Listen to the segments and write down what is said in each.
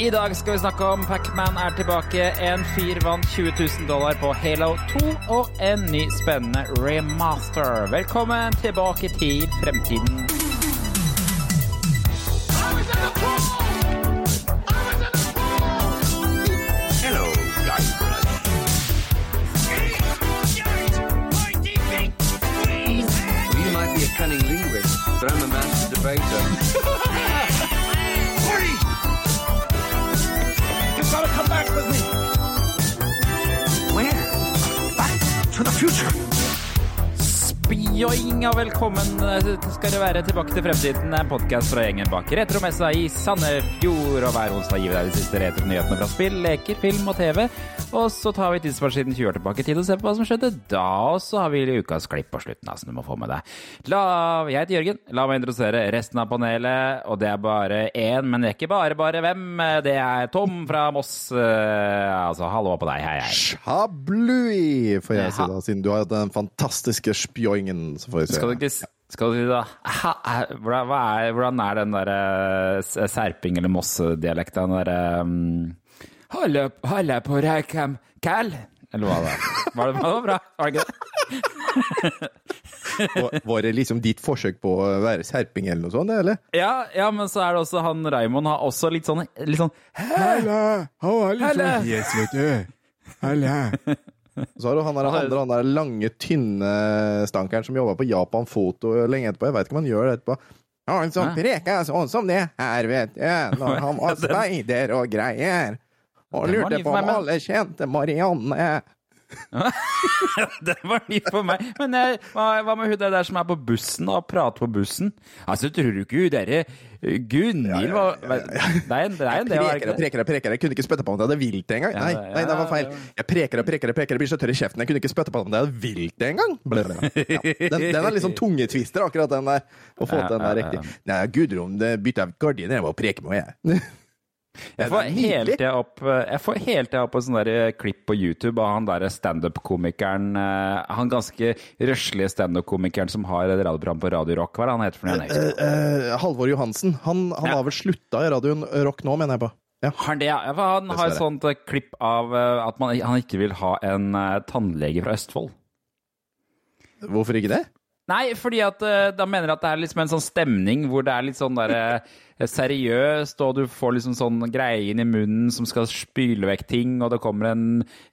I dag skal vi snakke om Pacman er tilbake. En fyr vant 20 000 dollar på Halo 2 og en ny spennende remaster. Velkommen tilbake til fremtiden. Spjoing og velkommen eh, skal det være tilbake til fremtiden. En podkast fra gjengen bak Retromessa i Sandefjord. Og hver onsdag gir vi deg de siste retronyhetene fra spill, leker, film og TV. Og så tar vi tidsmaskinen 20 år tilbake i tid og ser på hva som skjedde da. Og så har vi ukas klipp på slutten, som du må få med deg. La, jeg heter Jørgen. La meg introdusere resten av panelet. Og det er bare én, men det er ikke bare bare hvem. Det er Tom fra Moss. Eh, Altså, hallo på deg. Hei, hei. Shablui, får jeg si da, siden du har hatt den fantastiske spjoingen. Så får vi se. Skal du ikke skal du si da hvordan, er, hvordan er den derre Serping- eller Moss-dialekta? Den derre um, Holde, holde på Reikam Kall? Eller hva det var. Det, var det bra? Var det ikke det? Var- det liksom ditt forsøk på å være serping eller noe sånt, eller? Ja, ja, men så er det også han Raymond har også litt sånn, litt sånn Halla, sånn Yes, vet du. Halla. Så har du han der andre, han der lange, tynne stankeren som jobba på Japan Foto lenge etterpå. Jeg veit ikke om han gjør det etterpå. Han som preka sånn som det her, vet du, når han var speider og greier. Og lurte på om alle kjente Marianne. Det var ny for meg. Men jeg, hva, hva med hun der som er på bussen og prater på bussen? Altså, tror du ikke hun derre eh, Gunhild var Nei, nei, nei det var ikke det? preker og preker. Jeg kunne ikke spytte på om det hadde vilt engang. Nei, nei, det var feil. Jeg preker og preker og preker, jeg blir så tørr i kjeften. Jeg kunne ikke spytte på om det hadde vilt det engang. Ja. Den, den er litt sånn tungetwister, akkurat den der. Å få til den der riktig. Nei, Gudrun det bytta jeg gardiner jeg var og preke med, jeg. Jeg får hele tida opp, tida opp en sånn der klipp på YouTube av han der standup-komikeren eh, Han ganske røslige standup-komikeren som har et radioprogram på Radio Rock. Hva er det han heter for noe? Husker. Eh, Halvor Johansen. Han, han Ja. har vel slutta i radioen Rock nå, mener jeg på. Ja. Han det? Han har et sånt eh, klipp av eh, at man, han ikke vil ha en eh, tannlege fra Østfold. Hvorfor ikke det? Nei, fordi at eh, da mener jeg at det er liksom en sånn stemning hvor det er litt sånn der eh, seriøst, og du får liksom sånn greie inn i munnen som skal spyle vekk ting, og det kommer en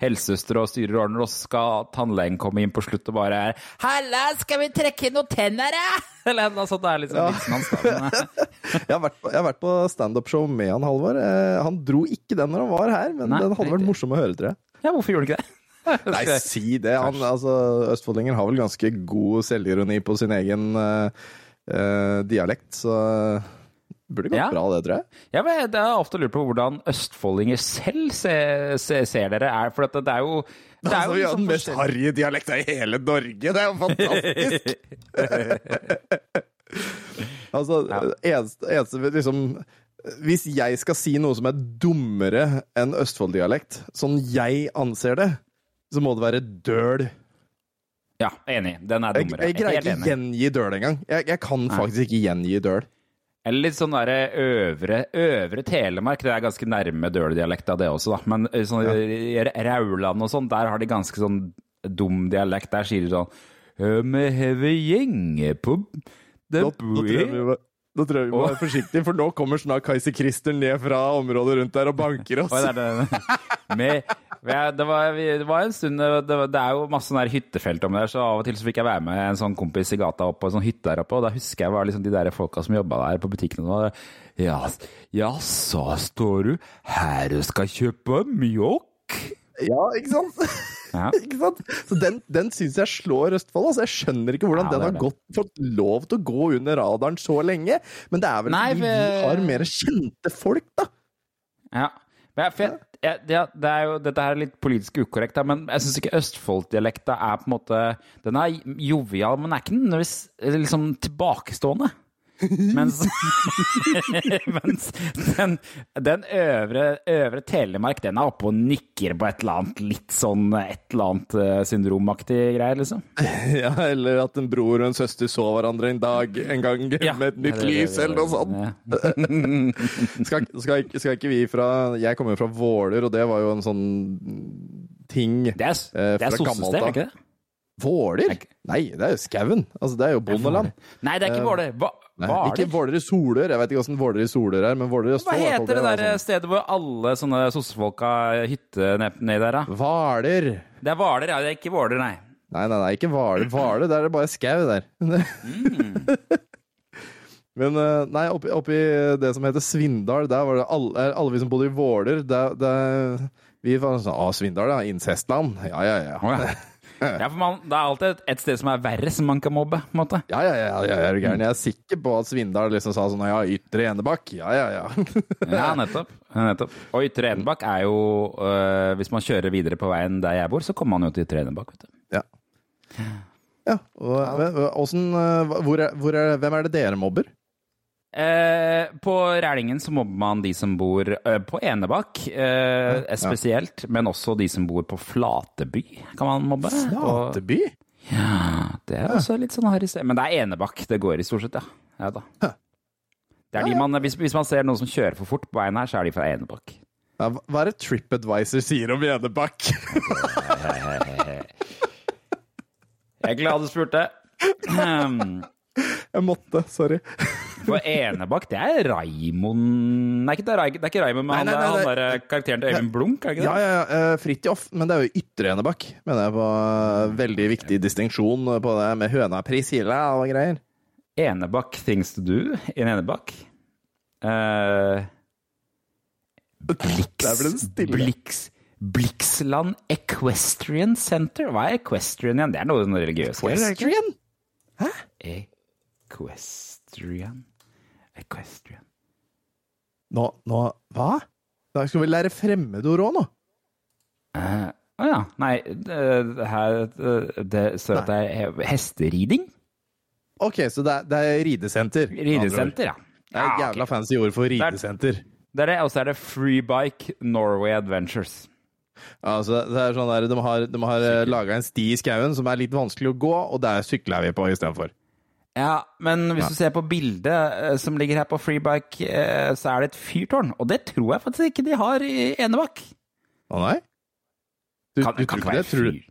helsesøster og styrer ordner, og så skal tannlegen komme inn på slutt og bare er 'Halla, skal vi trekke inn noen tenner, da?' Eller noe sånt. Det er liksom vitsen hans, da. Eh, Jeg har vært på, på standup-show med han Halvor. Han dro ikke den når han var her, men Nei, den hadde vært morsom å høre, tror jeg. ja, hvorfor gjorde du ikke det? Nei, si det. Han, altså, Østfoldinger har vel ganske god selvironi på sin egen uh, eh, dialekt, så burde gått Ja. bra, det, tror jeg. Ja, men Jeg har ofte lurt på hvordan østfoldinger selv ser, ser, ser dere. Er, for at det er jo det er Altså, jo vi har liksom den mest harry dialekta i hele Norge! Det er jo fantastisk! altså, eneste, eneste liksom Hvis jeg skal si noe som er dummere enn Østfold-dialekt, sånn jeg anser det, så må det være døl. Ja, enig. Den er Jeg, dummere. jeg greier ikke gjengi døl engang. Jeg, jeg kan faktisk ikke gjengi døl. Eller litt sånn derre øvre, øvre Telemark. Det er ganske nærme døldialekta, det også, da. Men eh, sånn i Rauland og sånn, der har de ganske sånn dum dialekt. Der sier de sånn Me Vi har gjenge på det Nå, nå tror jeg vi må, tror jeg vi må være forsiktige, for nå kommer snart Kaiser Christer ned fra området rundt der og banker oss. Med, det, var, det var en stund det, var, det er jo masse sånne hyttefelt om der, så av og til så fikk jeg være med en sånn kompis i gata opp på en sånn hytte der oppe, og da husker jeg var liksom de der folka som jobba der på butikkene Og, ja, ja, så står du her og skal kjøpe mjølk? Ja, ikke sant? Ja. ikke sant? Så den, den syns jeg slår Østfold. Altså. Jeg skjønner ikke hvordan Ja, den har gått, fått lov til å gå under radaren så lenge. Men det er vel Nei, vi har mer kjente folk, da. Ja. Men jeg, jeg, jeg, det, er jo, dette er litt politisk ukorrekt, men jeg syns ikke Østfold-dialekta er på en måte Den er jovial, men er ikke nødvendigvis liksom tilbakestående. Mens, mens den, den øvre, øvre Telemark, den er oppe og nikker på et eller annet litt sånn et eller annet eh, syndromaktig greier, liksom. Ja, eller at en bror og en søster så hverandre en dag en gang Ja. med et nytt lys, eller noe sånt. Ja. Skal, skal, skal ikke vi fra Jeg kommer jo fra Våler, og det var jo en sånn ting Det er, eh, fra gammelt av. Våler? Er Nei, det er jo skauen. Altså, det er jo bondeland. Nei, det er ikke Våler. Hva, Nei, hva er ikke det? Våler i Soler, Jeg vet ikke åssen Våler i Soler er, men Våler i Hva Østfold i heter det der sånn. stedet hvor alle sånne sossefolk har hytte ned- nedi der, da? Hvaler. Det er Hvaler, ja. Det er ikke Våler, nei. Nei, nei, nei, ikke Hvaler. Hvaler, der er det bare skau der. Men eh, nei, oppi, oppi det som heter Svindal, der var det alle, alle vi som bodde i Våler der, der, Vi var sånn Å, Svindal, ja. Incestland. Ja, ja, ja. Oh, ja. Ja, for man, Det er alltid et- et sted som er verre, som man kan mobbe. på en måte. Ja, ja, ja, ja, er du gæren? Jeg er sikker på at Svindal liksom sa sånn Ja, Ytre Enebakk. Ja, ja, ja. Ja, nettopp. Nettopp. Og Ytre Enebakk er jo øh, Hvis man kjører videre på veien der jeg bor, så kommer man jo til Ytre Enebakk. vet du. ja. ja. Og, men, åssen, eh, hvor er, hvor er, hvem er det dere mobber? Eh, på Rælingen så mobber man de som bor øh, på Enebakk eh, spesielt, men også de som bor på Flateby, kan man mobbe. Og, Flateby? ja, det er også litt sånn harry sted. Men det er Enebakk det går i, stort sett, ja. ja da. Det er de man, hvis, hvis man ser noen som kjører for fort på veien her, så er de fra Enebakk. Ja, hva- hva er det TripAdvisor sier om Enebakk? Jeg er glad du spurte. Um, Jeg måtte, sorry. For Enebakk, det er Raimond Nei, det, er, det er ikke Raimond, men Nei, han, nei, er nei, han nei. der karakteren til Øyvind Blunk, er det ikke det? ja, ja. ja. Fridtjof, men det er jo Ytre Enebakk. Mener jeg på eh, veldig viktig distinksjon på det med høna Priscilla og greier. Enebakk things to do in Enebakk. Uh, Bliks. Blix, Blixland Equestrian Center. Hva er equestrian igjen? Det er noe religiøst. Equestrian? Hæ? Equestrian? Equestrian. Nå, nå Hva? Da skal vi lære fremmedord òg, nå. Eh, Å ja. Nei, det, det her det, det står at det er hesteriding. Ok, så det er, det er ridesenter. Ridesenter, ja. Det er et jævla okay. fancy ord for ridesenter. Det er det, og så er det Freebike Norway Adventures. Altså, det er sånn der, De har, de har laga en sti i skauen som er litt vanskelig å gå, og der sykler vi på istedenfor. Ja, men hvis du ser på bildet eh, som ligger her på Freebike, eh, så er det et fyrtårn. Og det tror jeg faktisk ikke de har i Enebakk. Å nei? Du, Kan, du kan tror ikke det? være Tror du?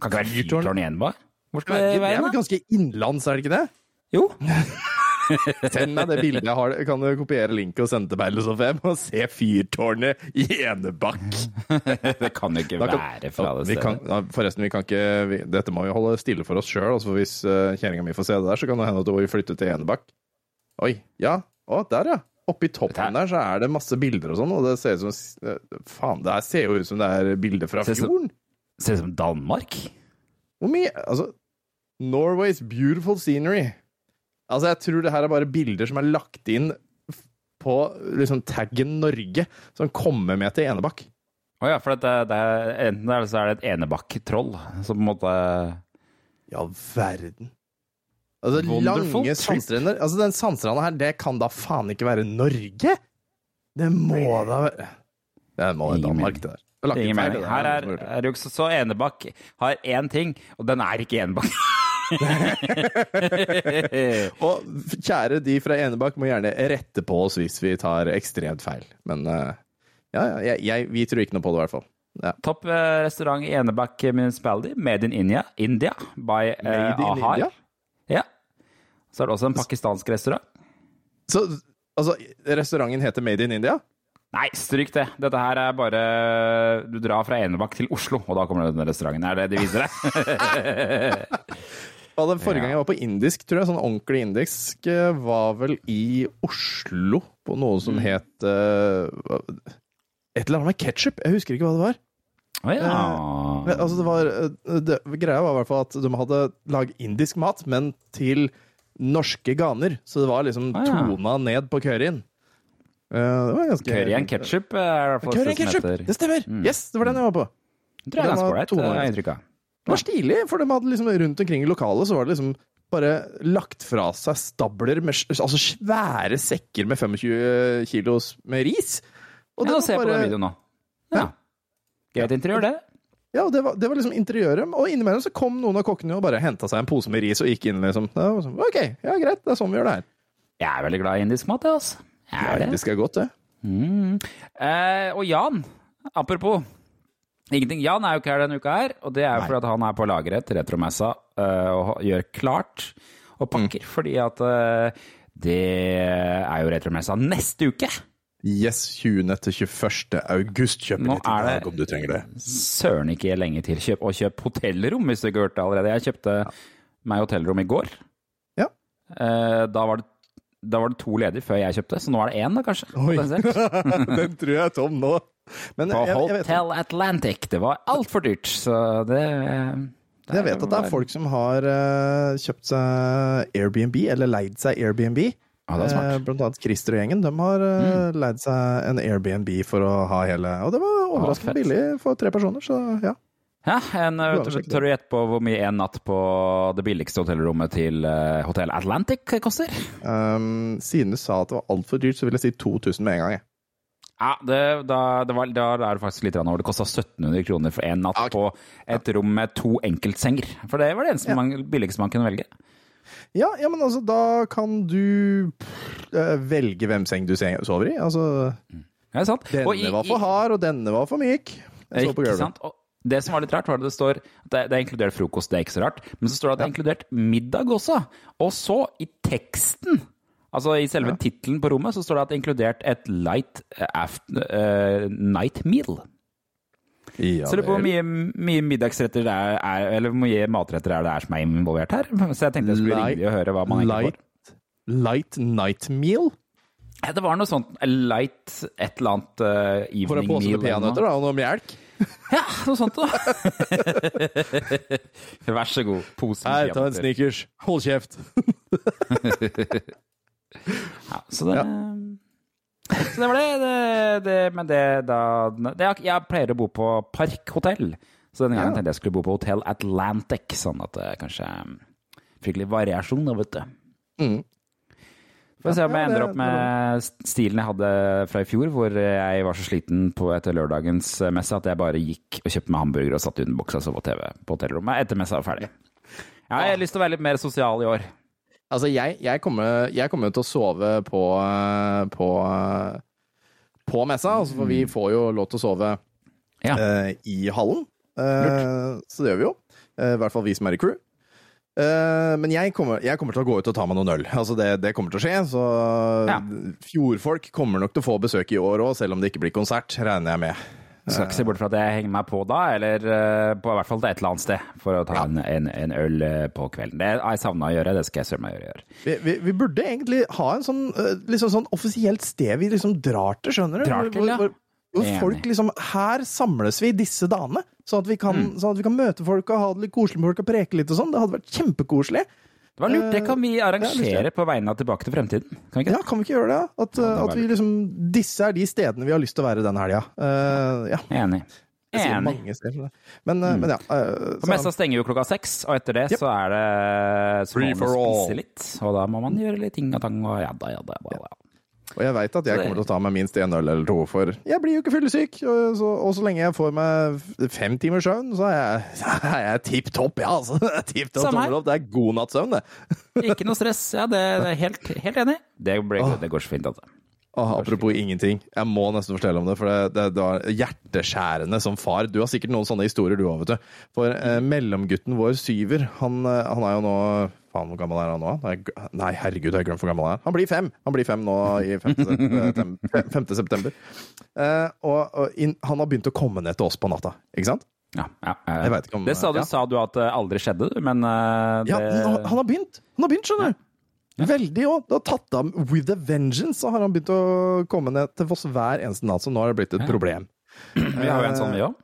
Kan ikke være Fyrtårn? i Enebakk? Hvor skal Det det er være, vel ganske innenlands, er det ikke det? Jo. Send meg det bildet jeg har. Kan du kopiere linket og sende til meg og Fem og se fyrtårnet i Enebakk? Det kan jo ikke kan- være fra det vi stedet. kan, forresten, vi kan ikke vi, Dette må vi holde stille for oss sjøl. Altså, hvis uh, kjerringa mi får se det der, så kan det hende at hun flytter til Enebakk. Oi. Ja. Å, der, ja. Oppi toppen der så er det masse bilder og sånn, og det ser ut som eh, Faen, det ser jo ut som det er bilder fra fjorden. Ser ut som Danmark. Hvor mye Altså Norway's beautiful scenery. Altså, jeg tror det her er bare bilder som er lagt inn på liksom taggen Norge, som kommer med til Enebakk. Å ja, for det, det er, enten er det, så er det et Enebakk-troll som på en måte I all verden. Altså, Wonderful lange sandstrender Altså, den sandstranda her, det kan da faen ikke være Norge? Det må da være Det må være Danmark, det der. Det er Ingen mening. Her er, er det jo så Enebakk har én ting, og den er ikke Enebakk. Og kjære de fra Enebakk må gjerne rette på oss hvis vi tar ekstremt feil. Men uh, ja, ja, jeg, jeg, vi tror ikke noe på det, i hvert fall. Ja. Topp eh, restaurant Enebakk Municipality, Made in India, India by uh, Made in Ahar. India? Ja. Så er det også en pakistansk restaurant. Så altså, restauranten heter Made in India? Nei, stryk det. Dette her er bare Du drar fra Enebakk til Oslo, og da kommer denne restauranten. Er det de viser deg? Ja, den forrige gang jeg var på indisk, tror jeg, sånn ordentlig indisk, eh, var vel i Oslo, på noe som Mm. het uh, Et eller annet med ketsjup. Jeg husker ikke hva det var. Å ja. uh, altså, det var det, Greia var i hvert fall at de hadde laget indisk mat, men til norske ganer. Så det var liksom oh, ja. tona ned på curryen. Uh, det var ganske Curry and ketchup er i hvert fall Curry et som heter Det stemmer! Yes, det var den jeg var på. Jeg tror jeg er Den var jeg inntrykk av. Det var stilig, for de hadde liksom rundt omkring i lokalet så var det liksom bare lagt fra seg stabler med altså svære sekker med 25 kilos med ris. Og Ja, se bare... på den videoen nå. Ja. Greit interiør, det. Ja, det var, det var liksom interiøret. Og innimellom så kom noen av kokkene og bare henta seg en pose med ris og gikk inn, liksom. Sånn, OK, ja greit, det er sånn vi gjør det her. Jeg er veldig glad i indisk mat, jeg, altså. Jeg er det. indisk er godt, det. Mm. Eh, og Jan, apropos Ingenting. Jan er jo ikke her denne uka her, og det er jo fordi at han er på lageret til Retromessa eh, og gjør klart og pakker, fordi at eh, det er jo Retromessa neste uke. Yes, 20. til 21. august. Kjøp Nå litt er det- om du trenger det. Søren ikke lenge til. Kjøp, og kjøp hotellrom, hvis du ikke har hørt det allerede. Jeg kjøpte meg hotellrom i går. Ja. Eh, da, var det, da var det to ledige før jeg kjøpte, så nå er det én, da, kanskje. Oi. Den tror jeg er tom nå. Men På jeg, jeg, vet, Hotel Atlantic. Det var altfor dyrt, så det jeg vet at det er folk som har uh, kjøpt seg Airbnb, eller leid seg Airbnb. Ja, det er smart. Mm. Eh, Blant annet Christer og gjengen. De har eh, leid seg en Airbnb for å ha hele Og det var overraskende fett. billig for tre personer, så ja. Ja, en, tør, du gjette på hvor mye en natt på det billigste hotellrommet til uh, Hotel Atlantic koster? Um, siden du sa at det var altfor dyrt, så vil jeg si 2000 med en gang. jeg. Ja, det, da, det var, da er det faktisk litt over. Det kosta 1700 kroner for en natt okay. på et rom med to enkeltsenger. For det var det eneste man, billigste man kunne velge. Ja, ja, men altså, da kan du eh, velge hvem seng du sover i. Altså, Ja, sant? denne i- var for hard, og denne var for myk. Jeg så på gulvet. Og det som var litt rart, var at det står at det, er inkludert frokost, det er ikke så rart. Men så står det at det er inkludert middag også. Og så, i teksten, altså i selve tittelen på rommet, så står det at det er inkludert et light eh, after, uh, night meal. Ja, Så jeg lurer på hvor mye, mye middagsretter det er, er, eller hvor mye matretter er det er som er involvert her. Så jeg tenkte jeg skulle ringe Light- rimelig å høre hva man egentlig får. light, light night meal? Ja, det var noe sånt light et eller annet uh, evening For en pose med peanøtter og noe melk? Ja, noe sånt da. Vær så god. Pose med Her, ta en sneakers. Hold kjeft. Ja, så det Så det var det. det, det men det da det, Jeg pleier å bo på Parkhotell, så denne gangen Ja. tenkte jeg skulle bo på Hotell Atlantic, sånn at det kanskje fikk litt variasjon, da, vet du. Mm. Får se om jeg ender opp med stilen jeg hadde fra i fjor, hvor jeg var så sliten på etter lørdagens messe at jeg bare gikk og kjøpte meg hamburger og satt under boksa og så på TV på hotellrommet etter messa var ferdig. Ja, jeg har lyst til å være litt mer sosial i år. Altså, jeg, jeg, kommer, jeg kommer til å sove på, eh, på, eh, på messa, altså, for vi får jo lov til å sove Ja. eh, i hallen. Eh, så det gjør vi jo. Eh, I hvert fall vi som er i crew. Eh, men jeg kommer, jeg kommer til å gå ut og ta meg noen øl. Altså det, det kommer til å skje. Så Ja. fjordfolk kommer nok til å få besøk i år òg, selv om det ikke blir konsert, regner jeg med. Skal ikke se bort fra at jeg henger meg på da, eller eh, på i hvert fall til et eller annet sted, for å ta Ja. en, en, en øl eh, på kvelden. Det har jeg savna å gjøre, det skal jeg søren meg gjøre. gjøre. Vi, vi, vi burde egentlig ha en sånn, liksom sånn offisielt sted vi liksom drar til, skjønner du? Drar til, ja. hvor, folk liksom Her samles vi disse dagene, sånn at vi kan, Mm. sånn at vi kan møte folk og ha det litt koselig med folk og preke litt og sånn. Det hadde vært kjempekoselig. Det var lurt, det kan vi Eh, arrangere på vegne av Tilbake til fremtiden. Kan vi ikke Ja, kan vi ikke gjøre det? At, Ja, det eh, at vi liksom Disse er de stedene vi har lyst til å være den helga. Uh, ja. Enig. Enig. Men, mm. men ja. eh, For messa stenger jo klokka seks, og etter det Yep. så er det så Free for all. litt. Og da må man gjøre litt ting og tang og jadda, jadda, ja da. Og jeg veit at jeg kommer til å ta meg minst én øl eller to, for jeg blir jo ikke fyllesyk. Og, så- og så lenge jeg får meg fem timers søvn, så er jeg, så er jeg tipp topp, ja, altså. Tipp topp Samme her. opp. Det er god natts søvn, det. Ikke noe stress. Ja, det det er helt, helt enig. Det, ble, det går så fint, altså. Åh, apropos ingenting. Jeg må nesten fortelle om det, for det, det, det var hjerteskjærende som far. Du har sikkert noen sånne historier, du òg, vet du. For eh, mellomgutten vår, syver, han, eh, han er jo nå Faen, hvor gammel er han nå? Nei, Nei, herregud, jeg har glemt hvor gammel han er. Han blir fem! Han blir fem nå i 5. september. 5. september. Eh, og og in, han har begynt å komme ned til oss på natta, ikke sant? Ja, ja, ja. Om- det sa du, ja. sa du at det aldri skjedde, men eh, det Ja, han, han har begynt! Han har begynt, skjønner du! Veldig òg. Det har tatt av with a vengeance, så har han begynt å komme ned til oss hver eneste natt, så nå har det blitt et problem. Vi har jo en sånn, vi òg.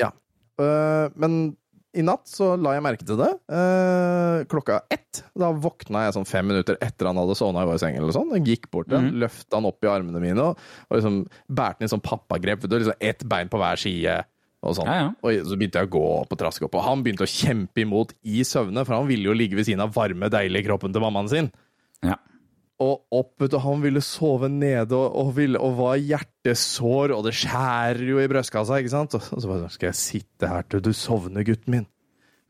Ja. Øh, men i natt så la jeg merke til det. øh, klokka ett. Da våkna jeg sånn fem minutter etter han hadde sovna i vår seng. eller sånn. Jeg gikk bort til han, Mhm. løfta han opp i armene mine og, og liksom bærte han i sånn pappagrep. liksom Ett bein på hver side. Og sånn. Ja, ja. Og så begynte jeg å gå opp og traske opp, og han begynte å kjempe imot i søvne, for han ville jo ligge ved siden av varme, deilige kroppen til mammaen sin. Ja. Og opp, vet du, han ville sove nede og, og, ville, og var hjertesår, og det skjærer jo i brystkassa, ikke sant? Og så bare, skal jeg sitte her til du sovner, gutten min?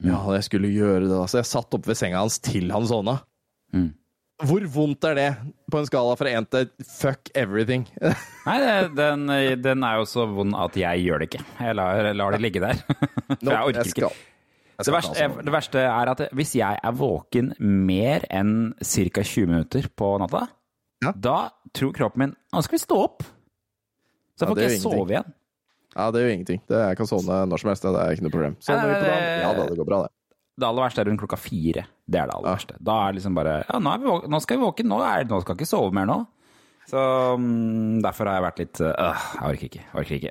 Ja, jeg skulle gjøre det da. Så jeg satt opp ved senga hans til han sovna. Mm. Hvor vondt er det på en skala fra én til fuck everything? Nei, den, den er jo så vond at jeg gjør det ikke. Jeg lar, lar det ligge der. For jeg orker ikke. Det verste, sånn. det verste er at hvis jeg er våken mer enn ca. 20 minutter på natta, Ja. da tror kroppen min nå skal vi stå opp. Så Ja, får ikke jeg sove igjen. Ja, det er jo ingenting. Det, jeg kan sovne når som helst. Det er ikke noe problem. Sovner Nei, vi på nei, dagen? Ja da, det går bra, det. Det aller verste er rundt klokka fire. Det er det aller Ja. verste. Da er det liksom bare Ja, nå, vi nå skal vi våken. Nå, er, nå skal jeg ikke sove mer nå. Så um, derfor har jeg vært litt øh, Jeg orker ikke. Orker ikke.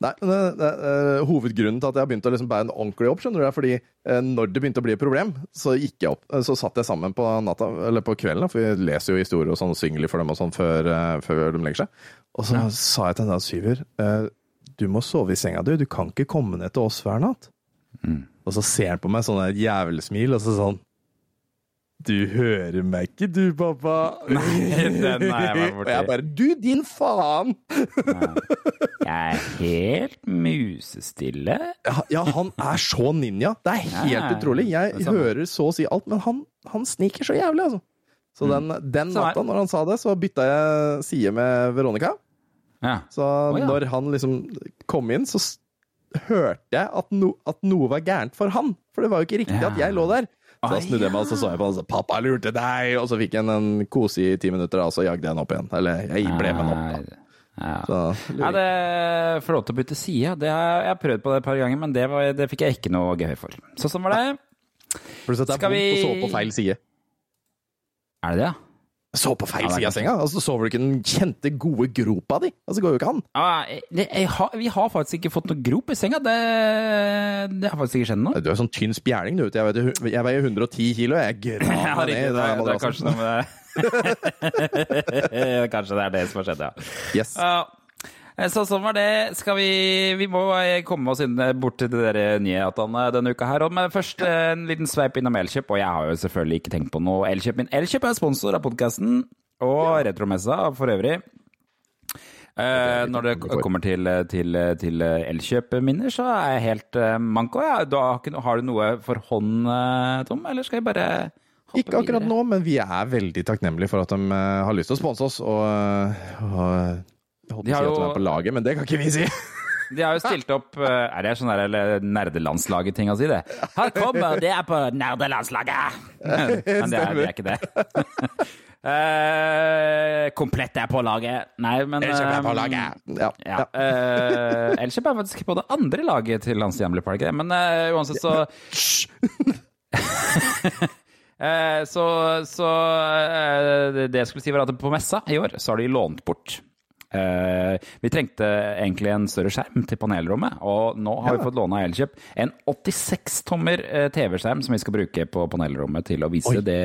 Nei, men det, det, eh, Hovedgrunnen til at jeg har begynt å liksom bære den ordentlig opp, skjønner du, er fordi eh, når det begynte å bli et problem, så gikk jeg opp, eh, så satt jeg sammen på natta, eller på kvelden, for vi leser jo historier og sånn, synger litt for dem og sånn før, eh, før de legger seg. Og så sa jeg til den Syver, eh, du må sove i senga du, du kan ikke komme ned til oss hver natt. Og så ser han på meg sånn et jævelsmil, og så sånn Du hører meg ikke, du, pappa. den har jeg vært borti. Og jeg bare Du, din faen! Jeg er helt musestille. Ja, ja, han er så ninja. Det er helt Nei. utrolig. Jeg er hører så å si alt, men han, han sniker så jævlig, altså. Så den, den natta, når han sa det, så bytta jeg side med Veronica. Ja. Så ja. når han liksom kom inn, så hørte jeg at, no, at noe var gærent for han. For det var jo ikke riktig Ja. at jeg lå der. Så da snudde jeg meg og så så jeg på han og sa 'pappa lurte deg', og så fikk jeg en kose i ti minutter, og så jagde jeg han opp igjen. Eller jeg ble med han opp. Da. Ja. Så, Ja, det får lov til å bytte side. Det har jeg har prøvd på det et par ganger, men det, var, det fikk jeg ikke noe gøy for. Så sånn var det. Pluss at det er vondt å sove på feil side. Er det det, ja? Sove på feil Ja, side av senga? Altså, sover du ikke den kjente, gode gropa di? Altså, det går jo ikke an. Ja, det, jeg har, vi har faktisk ikke fått noe grop i senga. Det, det har faktisk ikke skjedd noe. Du er sånn tynn spjæling, du. Jeg, vet, jeg veier 110 kilo, jeg graver ned i det, den det madrassen. kanskje noe med det. kanskje det er det som har skjedd, ja. Yes. Ja, så sånn var det. Skal vi Vi må komme oss inn bort til de der nyhetene denne uka her. Men først en liten sveip innom Elkjøp. Og jeg har jo selvfølgelig ikke tenkt på noe Elkjøp. Min Elkjøp er sponsor av podkasten og Retromessa for øvrig. Eh, når det kommer til, til, til elkjøpminner, så er jeg helt eh, manko. Ja. Har, har du noe for hånd, eh, Tom? Eller skal jeg bare hoppe Ikke akkurat videre? nå, men vi er veldig takknemlige for at de eh, har lyst til å sponse oss. Og, eh, og jeg holdt De på å si at jo- er på laget, men det kan ikke vi si. De har jo stilt opp eh, Er det sånn der nerdelandslaget-ting å si, det? Her kommer det er på nerdelandslaget! Men det er, det er ikke det. Uh, komplett er på laget. Nei, men Elkjøp er på eh, laget. Ja. Ja. Uh, Elkjøp er faktisk på det andre laget til Hans Hjemle Park, men uh, uansett så så så det jeg skulle si, var at på messa i år så har de lånt bort Vi trengte egentlig en større skjerm til panelrommet, og nå har vi fått låne av Elkjøp en 86-tommer eh, TV-skjerm som vi skal bruke på panelrommet til å vise Oi. det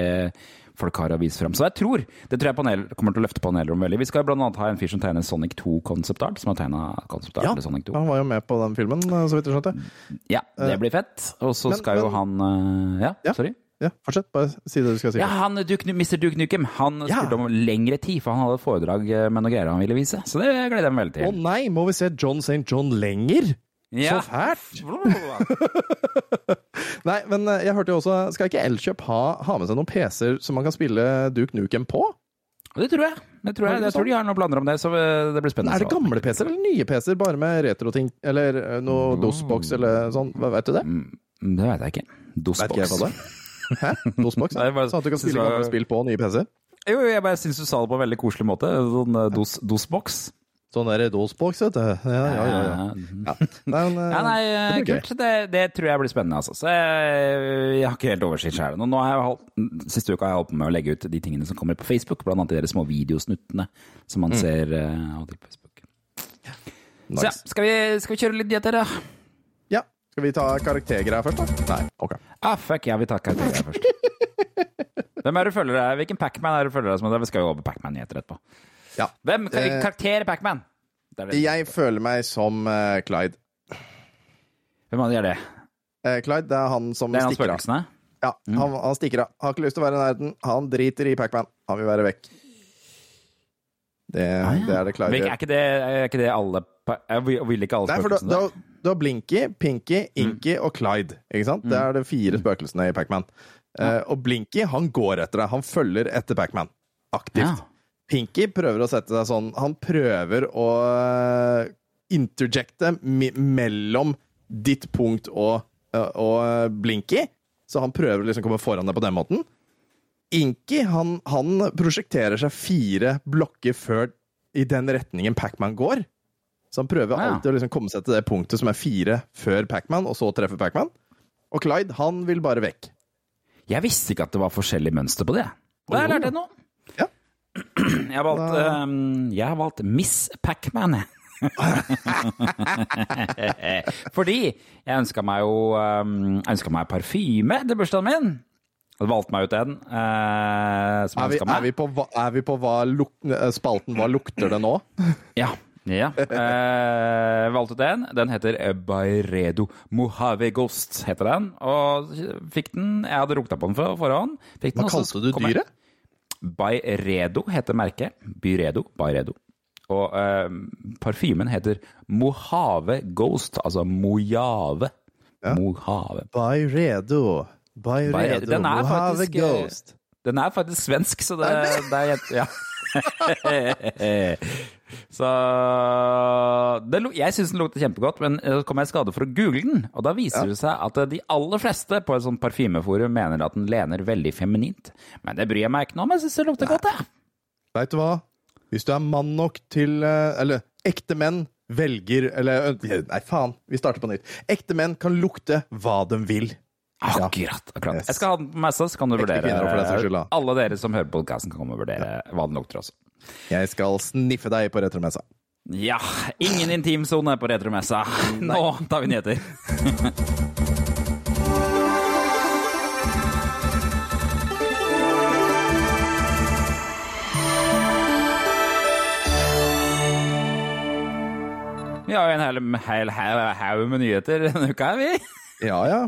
folk har å vise frem. Så jeg tror det tror jeg panel, kommer til å løfte panelrommet veldig. Vi skal annet ha en fyr som tegner Sonic 2 concept art, som har tegna concept art Ja, til Sonic 2. han var jo med på den filmen, eh, så vidt jeg skjønte. Ja, det blir fett. Og så men- skal jo han eh, ja, Ja. sorry. Ja, fortsett. Bare si det du skal si. Ja, han Duke, Mr. Duke Nukem han spurte om lengre tid, for han hadde et foredrag eh, med noe greier han ville vise. Så det gleder jeg meg veldig til. Å nei, må vi se John St. John lenger? Ja. Så fælt! Nei, men eh, jeg hørte jo også Skal ikke Elkjøp ha, ha med seg noen PC-er som man kan spille Duke Nukem på? Det tror jeg. Det tror jeg. jeg tror de har noen planer om det, så eh, det blir spennende. Er det gamle PC-er eller nye PC-er bare med retroting? Eller noe DOS-boks eller sånn? Vet du det? Mm, Det vet jeg ikke. DOS-boks. det. Hæ? DOS-boks? Sånn at du kan spille det var- gamle spill på nye PC-er? Jo, jo, jeg bare syns du sa det på en veldig koselig måte. Sånn eh, DOS- DOS-boks. Sånn der DOS-boks, vet du. Ja, ja, ja. ja. Ja. Nei, men, eh, Ja, nei, det kult. Det, det tror jeg blir spennende, altså. Så jeg, jeg har ikke helt oversikt jeg siste uka har jeg holdt på med å legge ut de tingene som kommer på Facebook, blant annet de der små videosnuttene som man ser uh, av og til på Facebook. Så ja, skal vi, skal vi kjøre litt dietter, da? Skal vi ta karaktergreier først, da? Nei. Ok. Ah, fuck, jeg vil ta karakterer først. Hvem er du følger deg? Hvilken Pacman er du følger deg som? Vi skal jo over Pacman-nyheter etterpå. Ja. Hvem? Eh, Karakter i Pacman? Jeg føler meg som uh, Clyde. Hvem er det? Eh, Clyde, det er han som Det er han stikker av. Ja, Ja, han, han stikker av. Har ikke lyst til å være i nærheten. Han driter i Pacman. Han vil være vekk. Det, Ah, ja. det er det Clyde gjør. Er er ikke det alle Jeg vil ikke alle spøkelsene? Du, har- Blinky, Pinky, Inky og Clyde. Ikke sant? Det er de fire spøkelsene i Pacman. Uh, og Blinky han går etter deg. Han følger etter Pacman. Aktivt. Ja. Pinky prøver å sette seg sånn Han prøver å eh, interjecte mellom ditt punkt og, eh, og Blinky. Så han prøver å liksom komme foran deg på den måten. Inky han, han prosjekterer seg fire blokker før i den retningen Pacman går. Så han prøver Ja. alltid å liksom komme seg til det punktet som er fire før Pacman, og så treffer Pacman. Og Clyde han vil bare vekk. Jeg visste ikke at det var forskjellig mønster på det. Da har jeg lært det nå. Ja. Jeg har valgt, ehm, jeg har valgt Miss Pacman, jeg. Fordi jeg ønska meg jo um, ønska ønsket meg parfyme til bursdagen min. Og valgte meg ut en uh, som Er jeg vi, meg. er vi på, er vi på hva luk, eh, spalten Hva lukter det nå? Ja. Ja. Eh, valgte ut en. Den heter Bayredo Mojave Ghost, heter den. Og fikk den Jeg hadde rukta på den på forhånd. Den, Hva kalte du dyret? Bairedo heter merket. Byredo. Bairedo. Og eh, parfymen heter Mojave Ghost, altså Mojave. Mojave. Byredo. Bairedo. Byredo. Den er Mojave faktisk, eh, Ghost. Den er faktisk svensk, så det, det er helt Ja. så det, Jeg syns den lukter kjempegodt, men så kom jeg i skade for å google den. Og da viser det seg at de aller fleste på et sånt parfymeforum mener at den lener veldig feminint. Men det bryr jeg meg ikke noe om, jeg syns det lukter godt, jeg. Veit du hva? Hvis du er mann nok til eh, Eller ekte menn velger Eller eh, Nei, faen. Vi starter på nytt. Ekte menn kan lukte hva de vil. Akkurat. akkurat. Yes. Jeg skal ha den på messa, så kan du vurdere. Alle dere som hører på podkasten, kan komme og vurdere hva den lukter også. Jeg skal sniffe deg på retromessa. Ja, ingen intimsone på retromessa. Nå tar vi nyheter. Vi har jo en hel, haug med nyheter denne uka, vi. Ja, ja.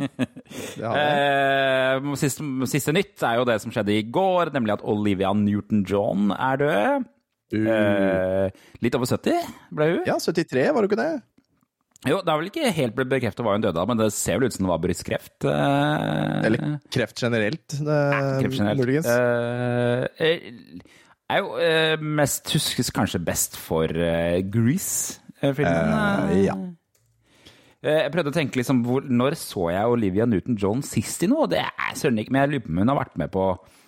Eh, siste, siste nytt er jo det som skjedde i går, nemlig at Olivia Newton-John er død. Eh, litt over 70 ble hun. Ja, 73, var hun ikke det? Jo, det har vel ikke helt blitt bekreftet hva hun døde av, men det ser vel ut som det var brystkreft. eh, Eller kreft generelt, det, kreft generelt. muligens. Eh, eh, er jo eh, mest huskes kanskje best for uh, Grease-filmen. Ja. Eh, Jeg prøvde å tenke liksom, hvor, Når så jeg Olivia Newton-John sist i noe? Det er søren ikke, men jeg lurer på om hun har vært med på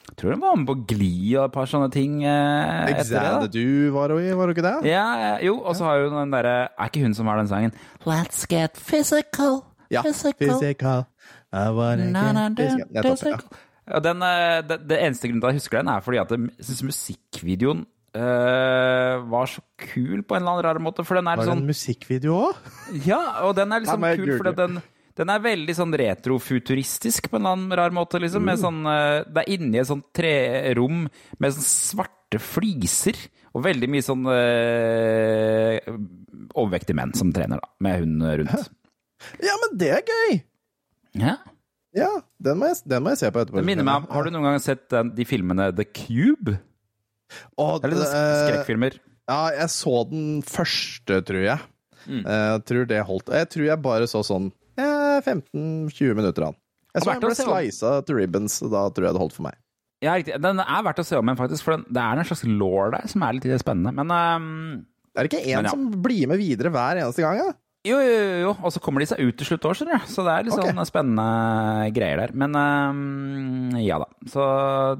jeg tror hun var med på Gli og et par sånne ting. eh, etter det. Du var i, var hun ikke det? Ja, eh, jo, og så har hun den derre Er ikke hun som har den sangen? Let's get physical, Ja. physical. Physical. I wanna Na, na, get physical. Nettopp, ja. den, eh, det, det eneste grunnen til at jeg husker den, er fordi at jeg syns musikkvideoen eh, var så kul på en eller annen rar måte. For den er Var det sånn en musikkvideo òg? Ja, og den er liksom kul fordi den den er veldig sånn retrofuturistisk på en eller annen rar måte, liksom. Med sånn, eh, det er inni et sånt trerom med sånn svarte fliser. Og veldig mye sånn uh, overvektige menn som trener, da. Med hund rundt. Ja, men det er gøy! Ja. Ja, den må jeg, den må jeg se på etterpå. Det minner meg om Har du noen gang sett den, de filmene The Cube? Å, Eller sånn eh, skrekkfilmer? Ja, jeg så den første, tror jeg. Mm. Eh, Jeg tror det holdt. Jeg tror jeg bare så sånn eh, 15-20 minutter av den. Jeg så den ble se til ribbons, og da tror jeg det holdt for meg. Ja, riktig. Den er verdt å se om igjen, faktisk. For den, det er en slags law der som er litt spennende. Men um, Er det ikke én ja. som blir med videre hver eneste gang? Ja? Jo, jo, jo. Og så kommer de seg ut til slutt òg, skjønner du. Så det er litt okay. sånn spennende greier der. Men um, ja da. Så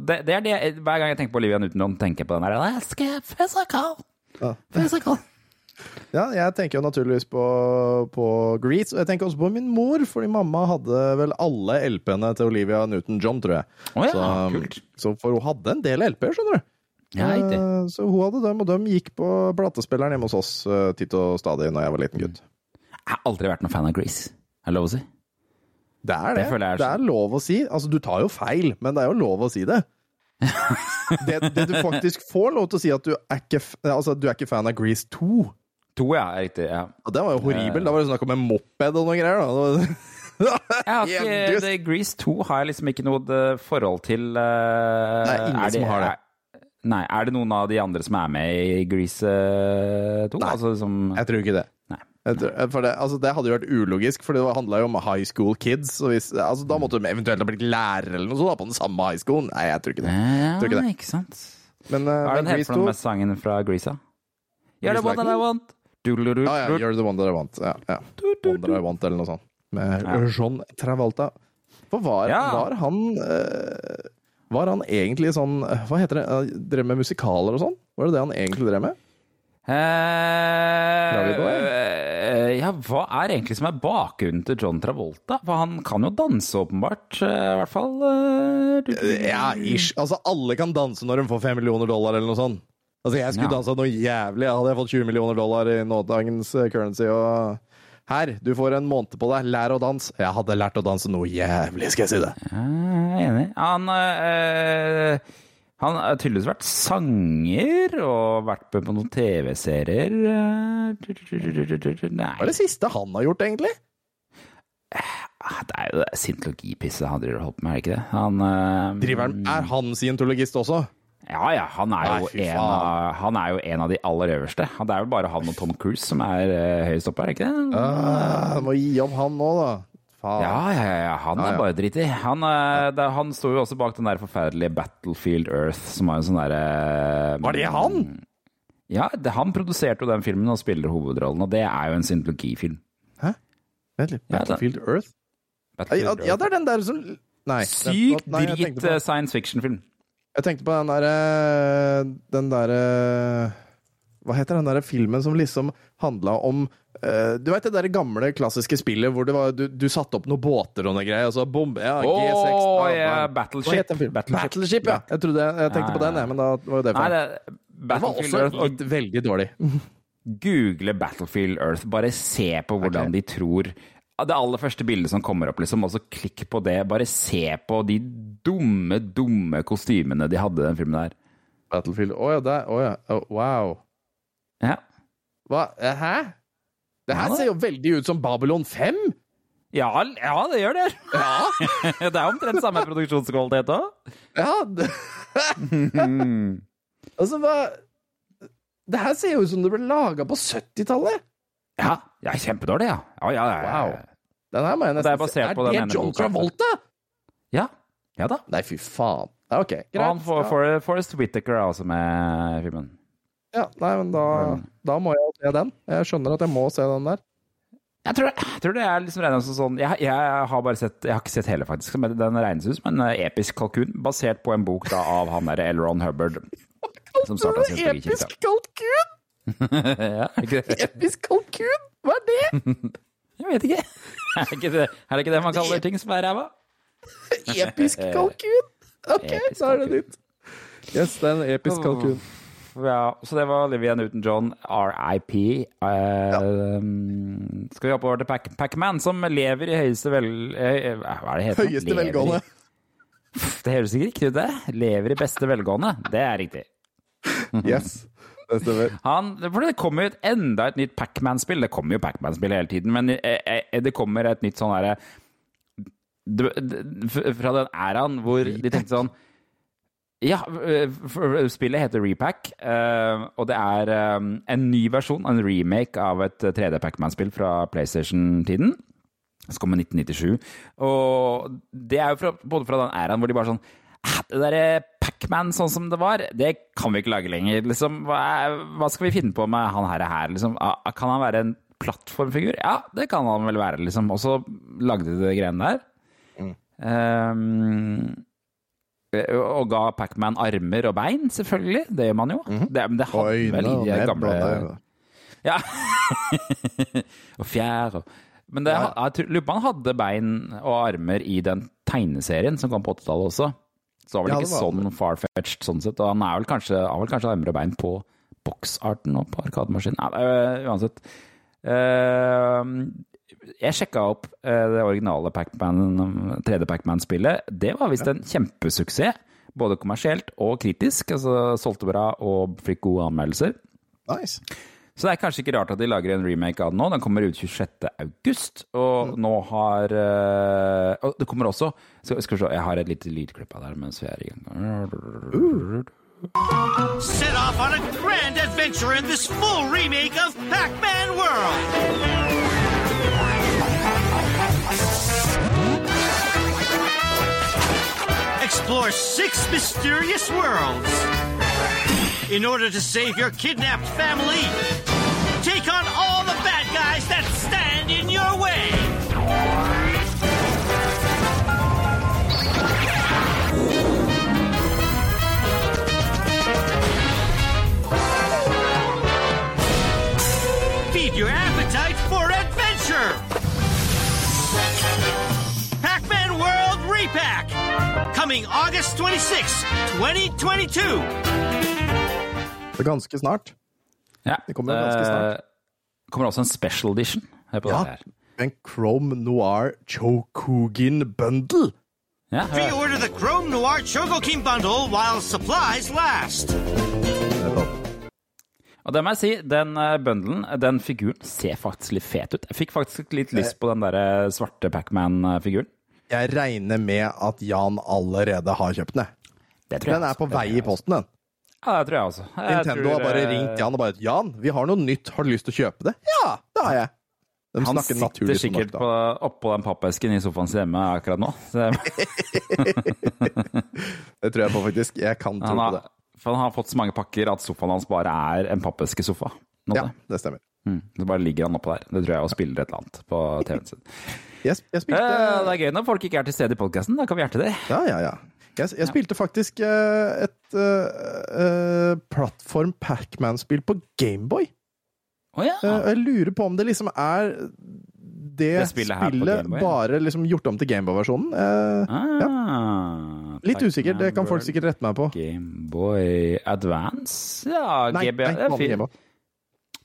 det, det er det Hver gang jeg tenker på Olivia Newton-John, tenker jeg på den der get physical. Ja. Physical. Ja, jeg tenker jo naturligvis på, på Grease, og jeg tenker også på min mor, fordi mamma hadde vel alle LP-ene til Olivia Newton-John, tror jeg. Å ja, så, kult. så for hun hadde en del LP-er, skjønner du. Ja. Eh, Så hun hadde dem, og dem gikk på platespilleren hjemme hos oss eh, titt og stadig når jeg var liten gutt. Jeg har aldri vært noen fan av Grease. Er det lov å si? Det er det. Det er det er lov å si. Altså, du tar jo feil, men det er jo lov å si det. det, det du faktisk får lov til å si at du er ikke, altså, du er ikke fan av Grease 2. 2, ja. er Riktig. ja. Og det var jo horribelt. Da var det snakk om en moped og noen greier. Da. Jeg har ikke, det, Grease 2 har jeg liksom ikke noe eh, forhold til. Uh, Det er ingen som har det. Er, nei, er det noen av de andre som er med i Grease eh, 2? Nei. Altså, som, Jeg tror ikke det. For det, altså det hadde jo vært ulogisk, for det handla jo om high school kids. Hvis, altså da måtte de eventuelt ha blitt lærer eller noe sånt da, på den samme high schoolen. Nei, jeg tror ikke det. Ja, tror ikke det. ikke sant. Men, Hva uh, er men den helt Grease for noe med sangen fra Grease? You're the one that I want. Doodle-doo, Ja, ja. You're the one that I want. Ja, ja. One that I want, eller noe sånt. Med Ja. John Travolta. For var, Ja. var han eh, Var han egentlig sånn Hva heter det? Eh, Drev med musikaler og sånn? Var det det han egentlig drev med? På Eh, ja, hva er egentlig som er bakgrunnen til John Travolta? For han kan jo danse, åpenbart. eh, I hvert fall. eh, Ja, ish. Altså, alle kan danse når de får fem millioner dollar eller noe sånt. Altså, jeg skulle Ja. dansa noe jævlig. Hadde jeg fått 20 millioner dollar i nådagens eh, currency og Her, du får en måned på deg. Lær å danse. Jeg hadde lært å danse noe jævlig, skal jeg si det. Ja, Jeg er enig. Han eh, Han har tydeligvis vært sanger og vært med på noen TV-serier. Hva er det siste han har gjort, egentlig? ah, det er jo det scientologipisset han driver og holder på med, er det ikke det? Han eh, Driver Er han scientologist også? Ja ja, han er, Nei, jo en av, han er jo en av de aller øverste. Det er vel bare han og Tom Cruise som er eh, høyest oppe, er det ikke det? Uh, må gi opp han nå, da. Faen. Ja, ja, ja, han er ja. bare dritt i. Han, eh, det- han sto jo også bak den der forferdelige Battlefield Earth, som var en sånn derre Var det han? Ja, det, han produserte jo den filmen og spiller hovedrollen, og det er jo en scientologifilm. Vent litt. Ja, Battlefield Earth? Ja, Battlefield ja, det er den der som Nei. Sykt nei, drit på- eh, science fiction-film. Jeg tenkte på den derre Den derre Hva heter den derre filmen som liksom handla om eh, Du veit det der gamle, klassiske spillet hvor det var, du, du satte opp noen båter og noe greier, og så bombe Ja, G6 Åh, da, ja, da. Battleship. Battleship. Battleship, ja. Jeg, trodde, jeg, tenkte Ja, på den, jeg, men da var jo det feil. det, Det var også litt veldig dårlig. google Battlefield Earth. Bare se på hvordan okay. de tror Det aller første bildet som kommer opp, liksom, og så klikk på det. Bare se på de dumme, dumme kostymene de hadde i den filmen der. Battlefield Å ja, der. Å ja. Å, wow. Ja, Hva? Eh, Hæ? Det her ser jo veldig ut som Babylon 5! ja, ja det gjør det! Ja. det er omtrent samme produksjonskvalitet òg. Ja, altså, hva Det her ser jo ut som det ble laga på 70-tallet! Ja, ja, kjempedårlig, ja. ja, ja, ja. Wow. Den her må jeg det nesten se. på den Er det John. Travolta? ja. Ja da. Nei, fy faen. Ja, OK, greit. Og han får, ja. Forrest Whittaker er også med i filmen. Ja, nei, men da, da må jeg se den. Jeg skjønner at jeg må se den der. Jeg tror, jeg tror det er liksom regna som sånn jeg, jeg har bare sett Jeg har ikke sett hele, faktisk. Men den regnes ut som en eh, episk kalkun, basert på en bok da av han derre Elron Ron Hubbard. Som starta sin Episk kalkun! ja? Episk kalkun! Hva er det? Jeg vet ikke. Er det ikke det, er det, ikke det man kaller ting som er ræva? Episk kalkun! OK, Episk da er det nytt. Yes, det er en episk kalkun. Ja, så det var Olivia Newton-John, RIP. Uh, ja. Skal vi over til Pac- Pac-Man, som lever i høyeste vel... eh, Hva er det heter? Høyeste Lever i- velgående. Det høres ikke riktig ut, det. Lever i beste velgående. Det er riktig. Yes, det stemmer. Han, for det kommer jo et, enda et nytt Pac-Man-spill. Det kommer jo Pac-Man-spill hele tiden, men eh, eh, det kommer et nytt sånn herre Fra den æraen hvor de tenkte sånn Ja, eh, spillet heter Repack, eh, og det er eh, en ny versjon, en remake av et 3D Pac-Man-spill fra PlayStation-tiden. som kom i 1997. Og det er jo fra, både fra den æraen hvor de bare sånn «Ah, Det derre Pac-Man sånn som det var, det kan vi ikke lage lenger. Liksom, hva, er, hva skal vi finne på med han her? her liksom? Kan han være en plattformfigur? Ja, det kan han vel være, liksom. Og så lagde de det greiene der. Ehm, og ga Pac-Man armer og bein, selvfølgelig. Det gjør man jo. Det, men det hadde Øyne vel i de og gamle det- ja. og fjær og Men det, jeg lurer på han hadde bein og armer i den tegneserien som kom på 80-tallet også. Så det var vel Ja, ikke det var sånn far-fetched sånn sett. Og han er vel kanskje, har vel kanskje armer og bein på boksarten og på arkademaskinen. Ja, er, uansett. Eh, jeg sjekka opp eh, det originale Pac-Man, 3D Pac-Man-spillet. Det var visst en kjempesuksess. Både kommersielt og kritisk. Altså solgte bra og fikk gode anmeldelser. Nice. Så det er kanskje ikke rart at de lager en remake av den nå. Den kommer ut 26. august, og nå har eh, Og det kommer også skal, skal vi se, Jeg har et lite lydklipp av det mens vi er i gang. Set off on a grand adventure in this full remake of Pac-Man World. Explore six mysterious worlds. In order to save your kidnapped family, take on all the bad guys that stand in your way. Coming August 26, 2022! Så ganske snart. Ja. Det kommer ganske snart. Eh, kommer også en special edition. Hør på Ja. det her. En Chrome Noir Chokugin Bundle. Ja. Pre-order the Chrome Noir Chogoking Bundle while supplies last. Og det må jeg si, den eh, bundlen, den figuren, ser faktisk litt fet ut. Jeg fikk faktisk litt lyst på den der eh, svarte Pacman-figuren. Jeg regner med at Jan allerede har kjøpt den. Det tror jeg Den er også. på vei i posten, den. Ja, det tror jeg også. Jeg Nintendo tror, har bare eh, ringt Jan og bare 'Jan, vi har noe nytt, har du lyst til å kjøpe det?' Ja, det har jeg. De Han sitter sikkert norsk, på, oppå den pappesken i sofaen sin hjemme akkurat nå. Det tror jeg på, faktisk. Jeg kan tro har, på det. for han har fått så mange pakker at sofaen hans bare er en pappeske-sofa. Ja, det. det stemmer. Mm, så bare ligger han oppå der. Det tror jeg og spiller et eller annet på TV-en sin. Jeg, jeg spilte Eh, det er gøy når folk ikke er til stede i podkasten. Da kan vi hjerte det. Ja, ja, ja. Jeg, jeg spilte faktisk eh, et uh, plattform Pacman-spill på Gameboy. Oh, ja. Uh, jeg lurer på om det liksom er det, Det spillet her på spillet ja. bare liksom gjort om til Gameboy-versjonen. Eh, ah, litt usikker, det kan folk sikkert rette meg på. Gameboy Advance? Ja, Nei, nei, det, vanlig fint. Gameboy.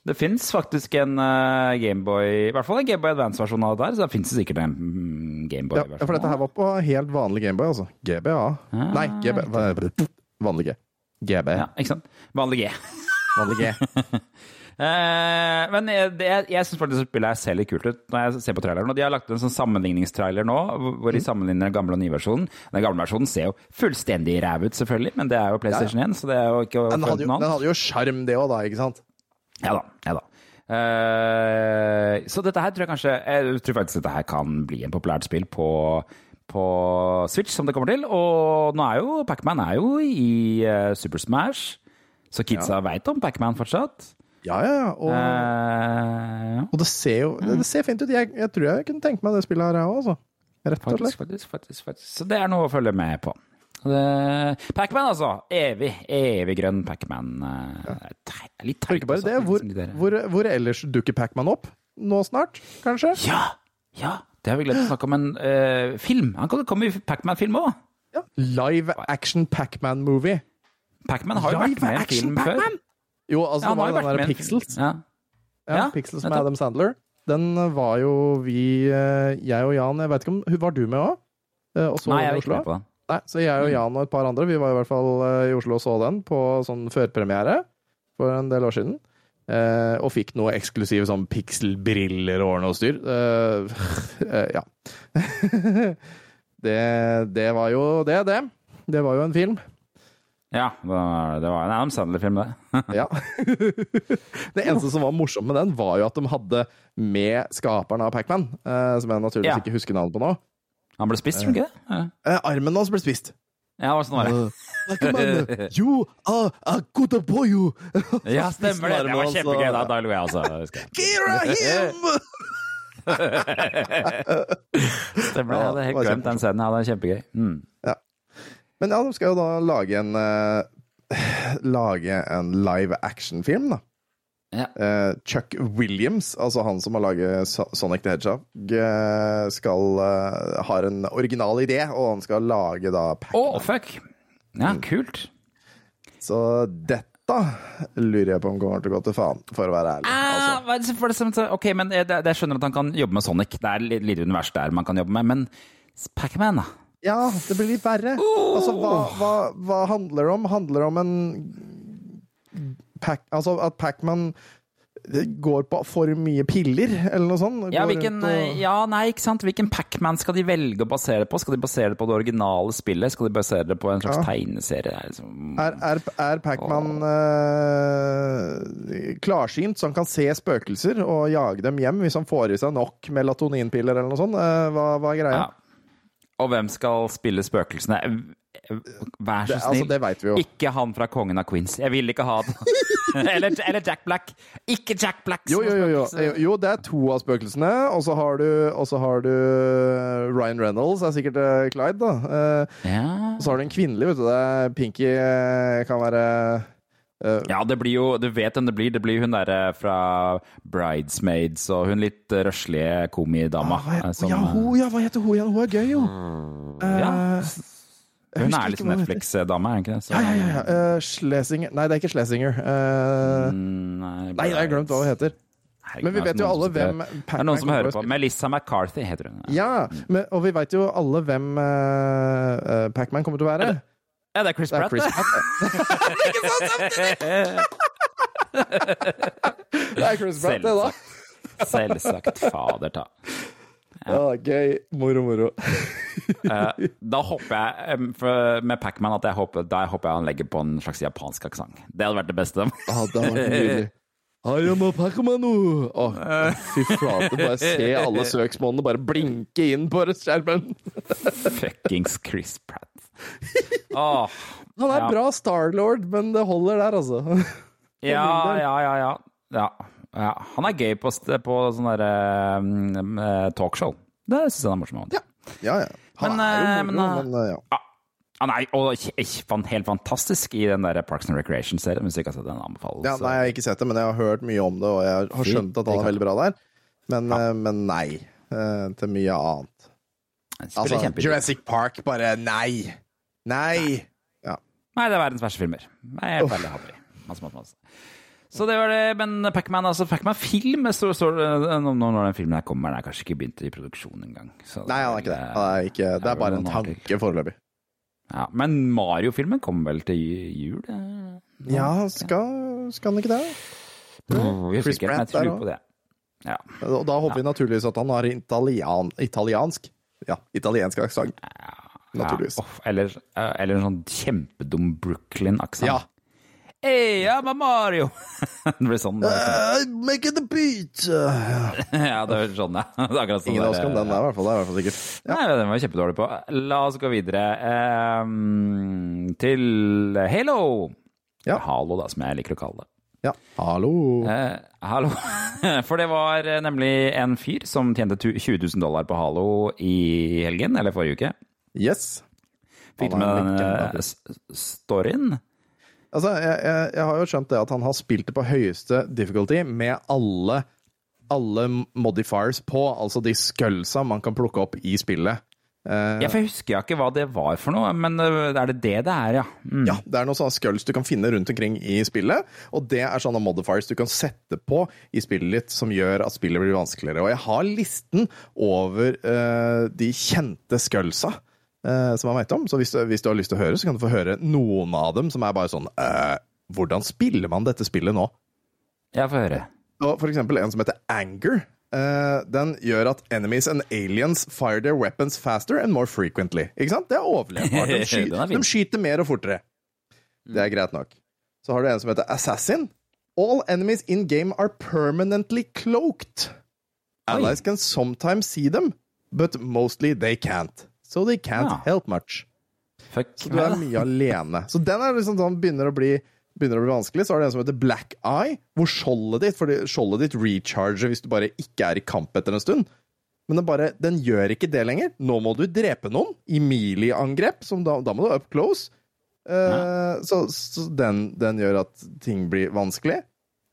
Det fins faktisk en uh, Gameboy I hvert fall en Gameboy Advance-versjon av det der, så det fins sikkert en mm, Gameboy-versjon. Ja, for dette her var på helt vanlig Gameboy, altså. GBA. Ah, Nei, GB, vanlig G. GB. Ja, ikke sant? Vanlig G. Vanlig G. uh, men jeg, det, jeg syns faktisk spillet ser litt kult ut når jeg ser på traileren. Og de har lagt en sånn sammenligningstrailer nå, hvor- de Mm. sammenligner den gamle og nye versjonen. Den gamle versjonen ser jo fullstendig ræv ut, selvfølgelig, men det er jo PlayStation 1, så det er jo ikke Den hadde jo, den hadde jo sjarm, det òg, da, ikke sant? Ja da. Ja da. Uh, så dette her tror jeg kanskje Jeg tror faktisk dette her kan bli en populært spill på, på Switch, som det kommer til. Og nå er jo Pacman er jo i uh, Super Smash, så kidsa vet om Pacman fortsatt. Ja, ja, ja. Og, uh, og det ser jo det ser fint ut. Jeg, jeg tror jeg kunne tenkt meg det spillet her, jeg òg, altså. Rett og slett. faktisk, faktisk, faktisk. Så det er noe å følge med på. Pacman, altså. Evig, evig grønn Pacman. Ja. Litt teit bare det, hvor, liksom, hvor, hvor ellers dukker Pacman opp? Nå snart, kanskje? Ja! Ja, det har vi glemt å snakke om. En uh, film. Han kan komme i Pacman-film òg. Ja. Live action Pacman-movie. Pacman har jo vært med i en film før. Jo, altså, Ja, han det var den der. Pixels. Ja. Ja, Pixels med. Adam Sandler. Den var jo vi, eh, jeg og Jan Jeg vet ikke om Var du med òg? Og så Nei, jeg er ikke med på den. Nei, så jeg og Jan og et par andre Vi var i hvert fall eh, i Oslo og så den på sånn førpremiere for en del år siden. Eh, og fikk noe eksklusive sånn pixelbriller og noe styr. Eh, eh, ja. det, det var jo det, det. Det var jo en film. Ja, det var, det var en Adam Sandler-film, det. Ja. det eneste som var morsomt med den, var jo at de hadde med skaperen av Pacman, eh, som jeg naturligvis Ja. ikke husker navnet på nå. Han ble spist, tror du ikke det? Ja, Eh, armen hans ble spist. ja sånn var det. You are a good boy, you! Ja, stemmer det. Det var kjempegøy. Da, da lo jeg også. Kira him! Stemmer det. Jeg hadde helt det glemt den scenen. Ja, det var kjempegøy. Mm. Men ja, de skal jo da lage en uh, Lage en live action-film, da. Ja. Uh, Chuck Williams, altså han som har laget Sonic the Hedgehog, eh, skal uh, har en original idé, og han skal lage da Pac-Man. fuck! Ja, kult. Så dette lurer jeg på om kommer til å gå til faen, for å være ærlig. Ah, Altså. ok, men jeg, jeg skjønner at han kan jobbe med Sonic. Det er et lite univers der man kan jobbe med. Men Pac-Man, da? Ja, det blir litt verre. Altså, hva, hva, hva handler det om? Handler det om en Pac, Altså at Pacman går på for mye piller, eller noe sånt. Ja, hvilken, og- ja, nei, ikke sant? Hvilken Pac-Man skal de velge å basere det på? Skal de basere det på det originale spillet? Skal de basere det på en slags Ja. tegneserie? Det er liksom- Er, er, er Pacman uh, klarsynt, så han kan se spøkelser og jage dem hjem hvis han får i seg nok melatoninpiller eller noe sånt? Eh, hva, hva er greia? Ja. Og hvem skal spille spøkelsene? Vær så Det- altså, det vet vi jo. Ikke han fra Kongen av Queens. Jeg vil ikke ha den. eller, eller Jack Black. Ikke Jack Black Jo, jo, jo, jo. det er to av spøkelsene. Og så har du, har du Ryan Reynolds, er sikkert eh, Clyde, da. Eh, Ja. Så har du en kvinnelig, vet du. Det er Pinky eh, kan være Uh, ja, det blir jo Du vet hvem det blir. Det blir hun derre fra Bridesmaids og hun litt eh, røslige komidama. Ah, eh, ja, ja, hva heter hun Ja, Hun er gøy, jo. ja. Hun er litt. Netflix-dame, er hun ikke det? Så- Ja, ja, ja. Eh, Schlesinger Nei, det er ikke Schlesinger. Uh... Mm, nei, jeg har glemt hva hun heter. Herregud, Men vi er vet jo alle hvem Det er noen som hører på. Melissa McCarthy heter hun. Ja, men, og vi veit jo alle hvem uh, Pacman kommer til å være. Ja, det er Chris Det er Pratt. Chris det. Det er Chris Pratt, det, da. Selvsagt. Fader ta. Ja, gøy. Moro, moro. Eh, da håper jeg med Pacman at jeg håper, da håper jeg han legger på en slags japansk aksent. Det hadde vært det beste. Ja, det var nydelig. I am a Pacman nå! Å, fy flate. Bare se alle søksmålene bare blinke inn på skjermen. Fuckings Chris Pratt. Åh, Han er Ja. bra Starlord, men det holder der, altså. ja, ja, ja, ja, ja. Ja. Han er gøy på, på sånn derre um, eh, talkshow. Det syns jeg er morsomt. Ja. Ja, ja. Han Men, er jo eh, moro, men, eh, eh, ja. Ja. Han er og, helt fantastisk i den der Parks and Recreation-serien, hvis du ikke har sett den. anbefales. ja. Nei, jeg har ikke sett det, men jeg har hørt mye om det, og jeg har skjønt at han er veldig bra der. Men, ja. men nei. eh, Til mye annet. Altså. Jurassic Park, bare nei! Nei! Ja. Nei, det er verdens verste filmer. Jeg er helt de. Masse, masse, masse. Så det var det, men Pacman, altså Pac film så, står, når, når den filmen her kommer, den er kanskje ikke begynt i produksjon engang. Så Nei, han er ikke det. Er ikke, det er bare en tanke foreløpig. Ja, men Mario-filmen kommer vel til jul? Nå, Ja, skal, skal den ikke det? Jeg Chris Pratt der det. Ja. Og da håper vi naturligvis at han har italian, italiensk Ja, italiensk aksent. Naturligvis. Ja, eller, eh, eller en sånn kjempedum Brooklyn-aksent. Ja. Hey, I'm a Mario! det blir sånn. Uh, make it a beat! Ja. ja, det høres sånn, ja. Det er akkurat sånn Ingen av oss kan den der, i hvert fall. Det er i hvert fall sikkert. Ja. Nei, den var jeg kjempedårlig på. La oss gå videre um, til Halo. Ja. Halo, da, som jeg liker å kalle det. ja. Hallo. Eh, Halo. For det var eh, nemlig en fyr som tjente 20 000 dollar på Halo i helgen, eller forrige uke. Yes. Fikk du med den eh, storyen? Altså, jeg, jeg, jeg har jo skjønt det at han har spilt det på høyeste difficulty med alle, alle modifiers på, altså de skullsa man kan plukke opp i spillet. Uh, Ja, for jeg husker ikke hva det var for noe, men eh, er det det det er, ja? Mm. Ja, det er noen sånne skulls du kan finne rundt omkring i spillet, og det er sånne modifiers du kan sette på i spillet ditt som gjør at spillet blir vanskeligere. Og jeg har listen over uh, de kjente skullsa som jeg vet om, så hvis du, hvis du har lyst til å høre, så kan du få høre noen av dem som er bare sånn eh, Hvordan spiller man dette spillet nå? Ja, få høre. Og for eksempel en som heter Anger. Uh, den gjør at enemies and aliens fire their weapons faster and more frequently. Ikke sant? Det er overlevbart. De, sky de skyter mer og fortere. Det er greit nok. Så har du en som heter Assassin. All enemies in game are permanently cloaked. Allies can sometimes see them, but mostly they can't. So they can't Ja. help much. Fuck Så du er mye alene. Så den er liksom sånn, begynner å bli begynner å bli vanskelig. Så har du en som heter Black Eye, hvor skjoldet ditt fordi skjoldet ditt recharger hvis du bare ikke er i kamp etter en stund. Men den, bare, den gjør ikke det lenger. Nå må du drepe noen i melee-angrep, da, da må du up close. Uh, Så, så den, den gjør at ting blir vanskelig.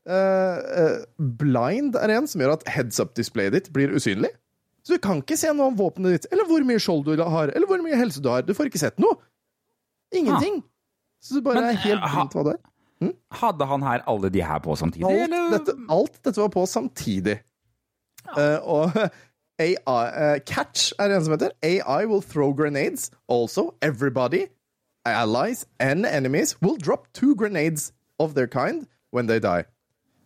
Uh, uh, blind er en som gjør at heads up-displayet ditt blir usynlig. Så du kan ikke se noe om våpenet ditt, eller hvor mye skjold du har, eller hvor mye helse du har. Du får ikke sett noe. Ingenting. Så du bare Men, er helt eh, blindt hva det er. Hadde han her alle de her på samtidig, Alt dette, alt dette var på samtidig. Eh, og AI, uh, Catch er det en som heter AI will throw grenades. Also, everybody, allies and enemies will drop two grenades of their kind when they die.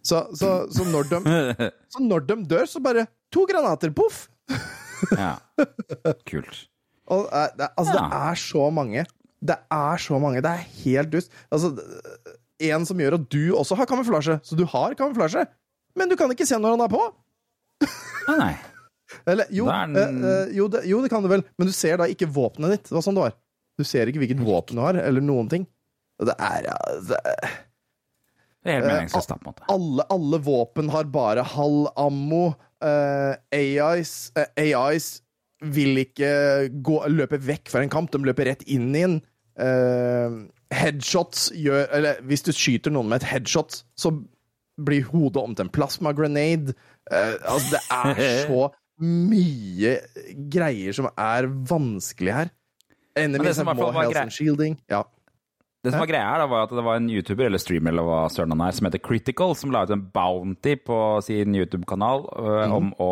Så, så, så, når de, så når de dør, så bare to granater, poff! Ja. Kult. Og eh, det, altså, det er så mange. Det er så mange. Det er helt dust. Altså, en som gjør at du også har kamuflasje. Så du har kamuflasje, men du kan ikke se når han er på. Nei, nei. Eller, jo, den- eh, eh, jo, det, jo, det kan du vel, men du ser da ikke våpenet ditt. Det var sånn det var. Du ser ikke hvilket våpen du har, eller noen ting. Det er, ja, det Det er helt Eh, meningsløst, på en måte. alle, alle våpen har bare halv ammo. Eh, AIs, uh, AIs vil ikke gå, løpe vekk fra en kamp, de løper rett inn i en. Uh, headshots gjør Eller hvis du skyter noen med et headshot, så blir hodet om til en plasma grenade. Eh, altså, det er så mye greier som er vanskelig her. Enemies som i hvert fall var health and shielding. Ja. Det som var greia her, da, var at det var en YouTuber eller streamer eller hva søren han er, som heter Critical, som la ut en bounty på sin YouTube-kanal øh, om å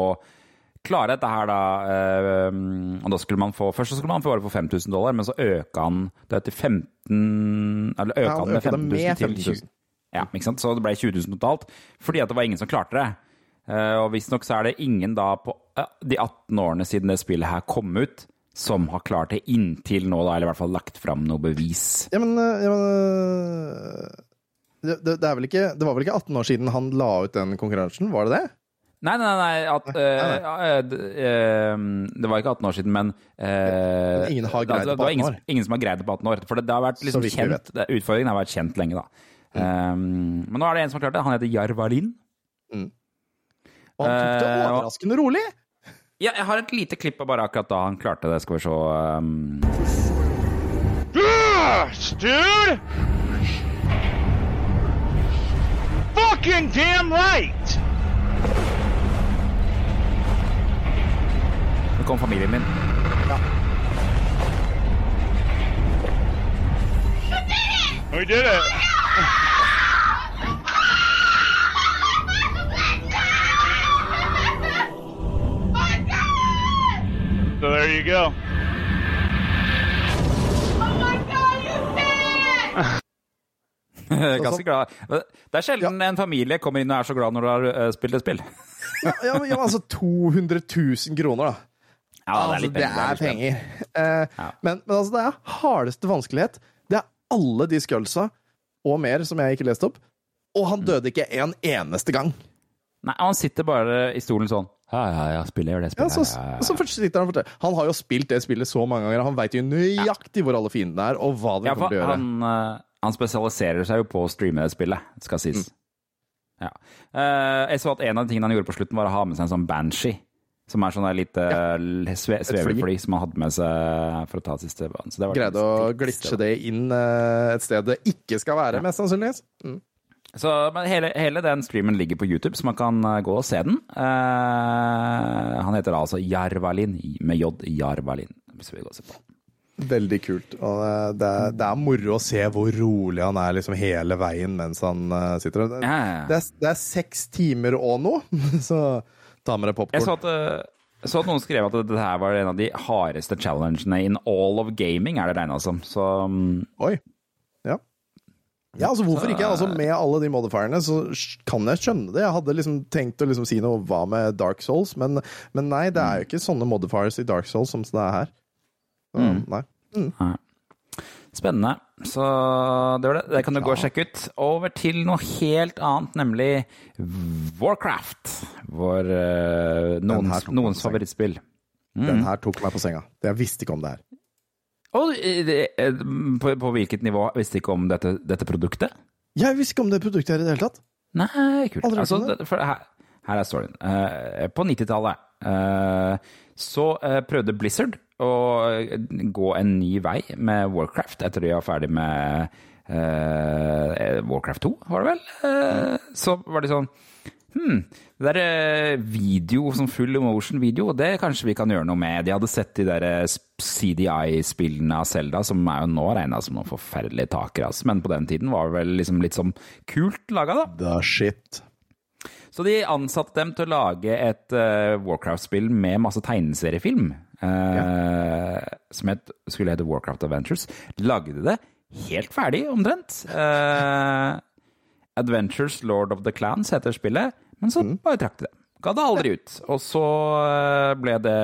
klare dette her, da. øh, og da skulle man få Først så skulle man få bare få 5000 dollar, men så øka han det til 15 Eller øka Ja, han med øka 15 000 til 20 000. Ja, ikke sant? Så det ble 20 000 totalt, fordi at det var ingen som klarte det. Eh, og visstnok så er det ingen da på de 18 årene siden det spillet her kom ut, som har klart det inntil nå, da, eller i hvert fall lagt fram noe bevis. Ja, men, øh, ja, men øh, det, det, er vel ikke, det var vel ikke 18 år siden han la ut den konkurransen, var det det? Nei, nei, nei, at, nei, nei. Uh, uh, uh, Det var ikke 18 år siden, men eh, Ingen har greid det på var 18 ingen, år. ingen som har greid det på 18 år. For det, det har vært liksom kjent det, Utfordringen har vært kjent lenge, da. Um, men nå er det en som har klart det. Han heter Jarvalin. Og han tok det Eh, overraskende rolig. Ja, jeg har et lite klipp av bare akkurat da han klarte det. Skal vi se um, Gosh, dude! Fucking damn right! Nå kom familien min. Ja. We did it! So there you go. Ganske glad. Det er sjelden en familie kommer inn og er så glad når du har eh, spilt et spill. Ja, ja, ja, altså 200 000 kroner, da. Ja, altså, det er litt penger. Eh, Ja. men, men altså, det er hardeste vanskelighet. Det er alle de skullsa og mer som jeg ikke leste opp. Og han døde ikke en eneste gang. Nei, han sitter bare i stolen sånn. Ja, ja, ja, spiller det Ja, så, ja, ja, ja. så sitter Han og forteller. Han har jo spilt det spillet så mange ganger. Han veit jo nøyaktig hvor alle fiendene er, og hva de Ja, kommer til å gjøre. han, eh, han spesialiserer seg jo på å streame det spillet, skal sies. Ja. Eh, jeg så at en av de tingene han gjorde på slutten, var å ha med seg en sånn banshee. Som er sånn der lite sve, svevefly som han hadde med seg for å ta siste banen. Så det var Greide å glitche det inn eh, et sted det ikke skal være, mest sannsynligvis. Mm. Så men hele, hele den streamen ligger på YouTube, så man kan eh, gå og se den. Eh, han heter altså Jarvalin, med J. Jarvalin. Hvis vi går og ser på. Veldig kult. Og eh, det det er moro å se hvor rolig han er liksom hele veien mens han eh, sitter der. Ja, ja. Det, er, det er seks timer og noe, så ta med deg Jeg så at, så at noen skrev at dette her var en av de hardeste challengene in all of gaming, er det regna som. Så mm, Oi. Ja. Ja, altså Hvorfor ikke? Altså Med alle de modifierne så kan jeg skjønne det. Jeg hadde liksom tenkt å liksom si noe hva med Dark Souls, men, men nei, det er jo ikke sånne modifiers i Dark Souls som det er her. Så, nei. Nei. Spennende. Så det var det. Det kan du gå og sjekke ut. Over til noe helt annet, nemlig Warcraft. Vår eh, noens, noens favorittspill. Mm. Den her tok meg på senga. Jeg visste ikke om det her. Og eh, det- på, på hvilket nivå visste ikke om dette, dette produktet? Jeg visste ikke om det produktet her i det hele tatt. Nei, kult. Altså, her, her er storyen. Eh, på 90-tallet eh, så prøvde Blizzard å gå en ny vei med Warcraft etter de var ferdig med Warcraft 2, var det vel? Så var de sånn Hm, det der eh, video, sånn full emotion video, det kanskje vi kan gjøre noe med. De hadde sett de der eh, CDI-spillene av Zelda, som er jo nå regna som noen forferdelige takere, altså. men på den tiden var det vel liksom litt sånn kult laga, da. Da shit. Så de ansatte dem til å lage et uh, Warcraft-spill med masse tegneseriefilm. eh, Som het, skulle hete Warcraft Adventures. Lagde det helt ferdig, omtrent. Uh, Adventures Lord of the Clans heter spillet, men så bare trakk de det. Ga det aldri ut. Og så eh, ble det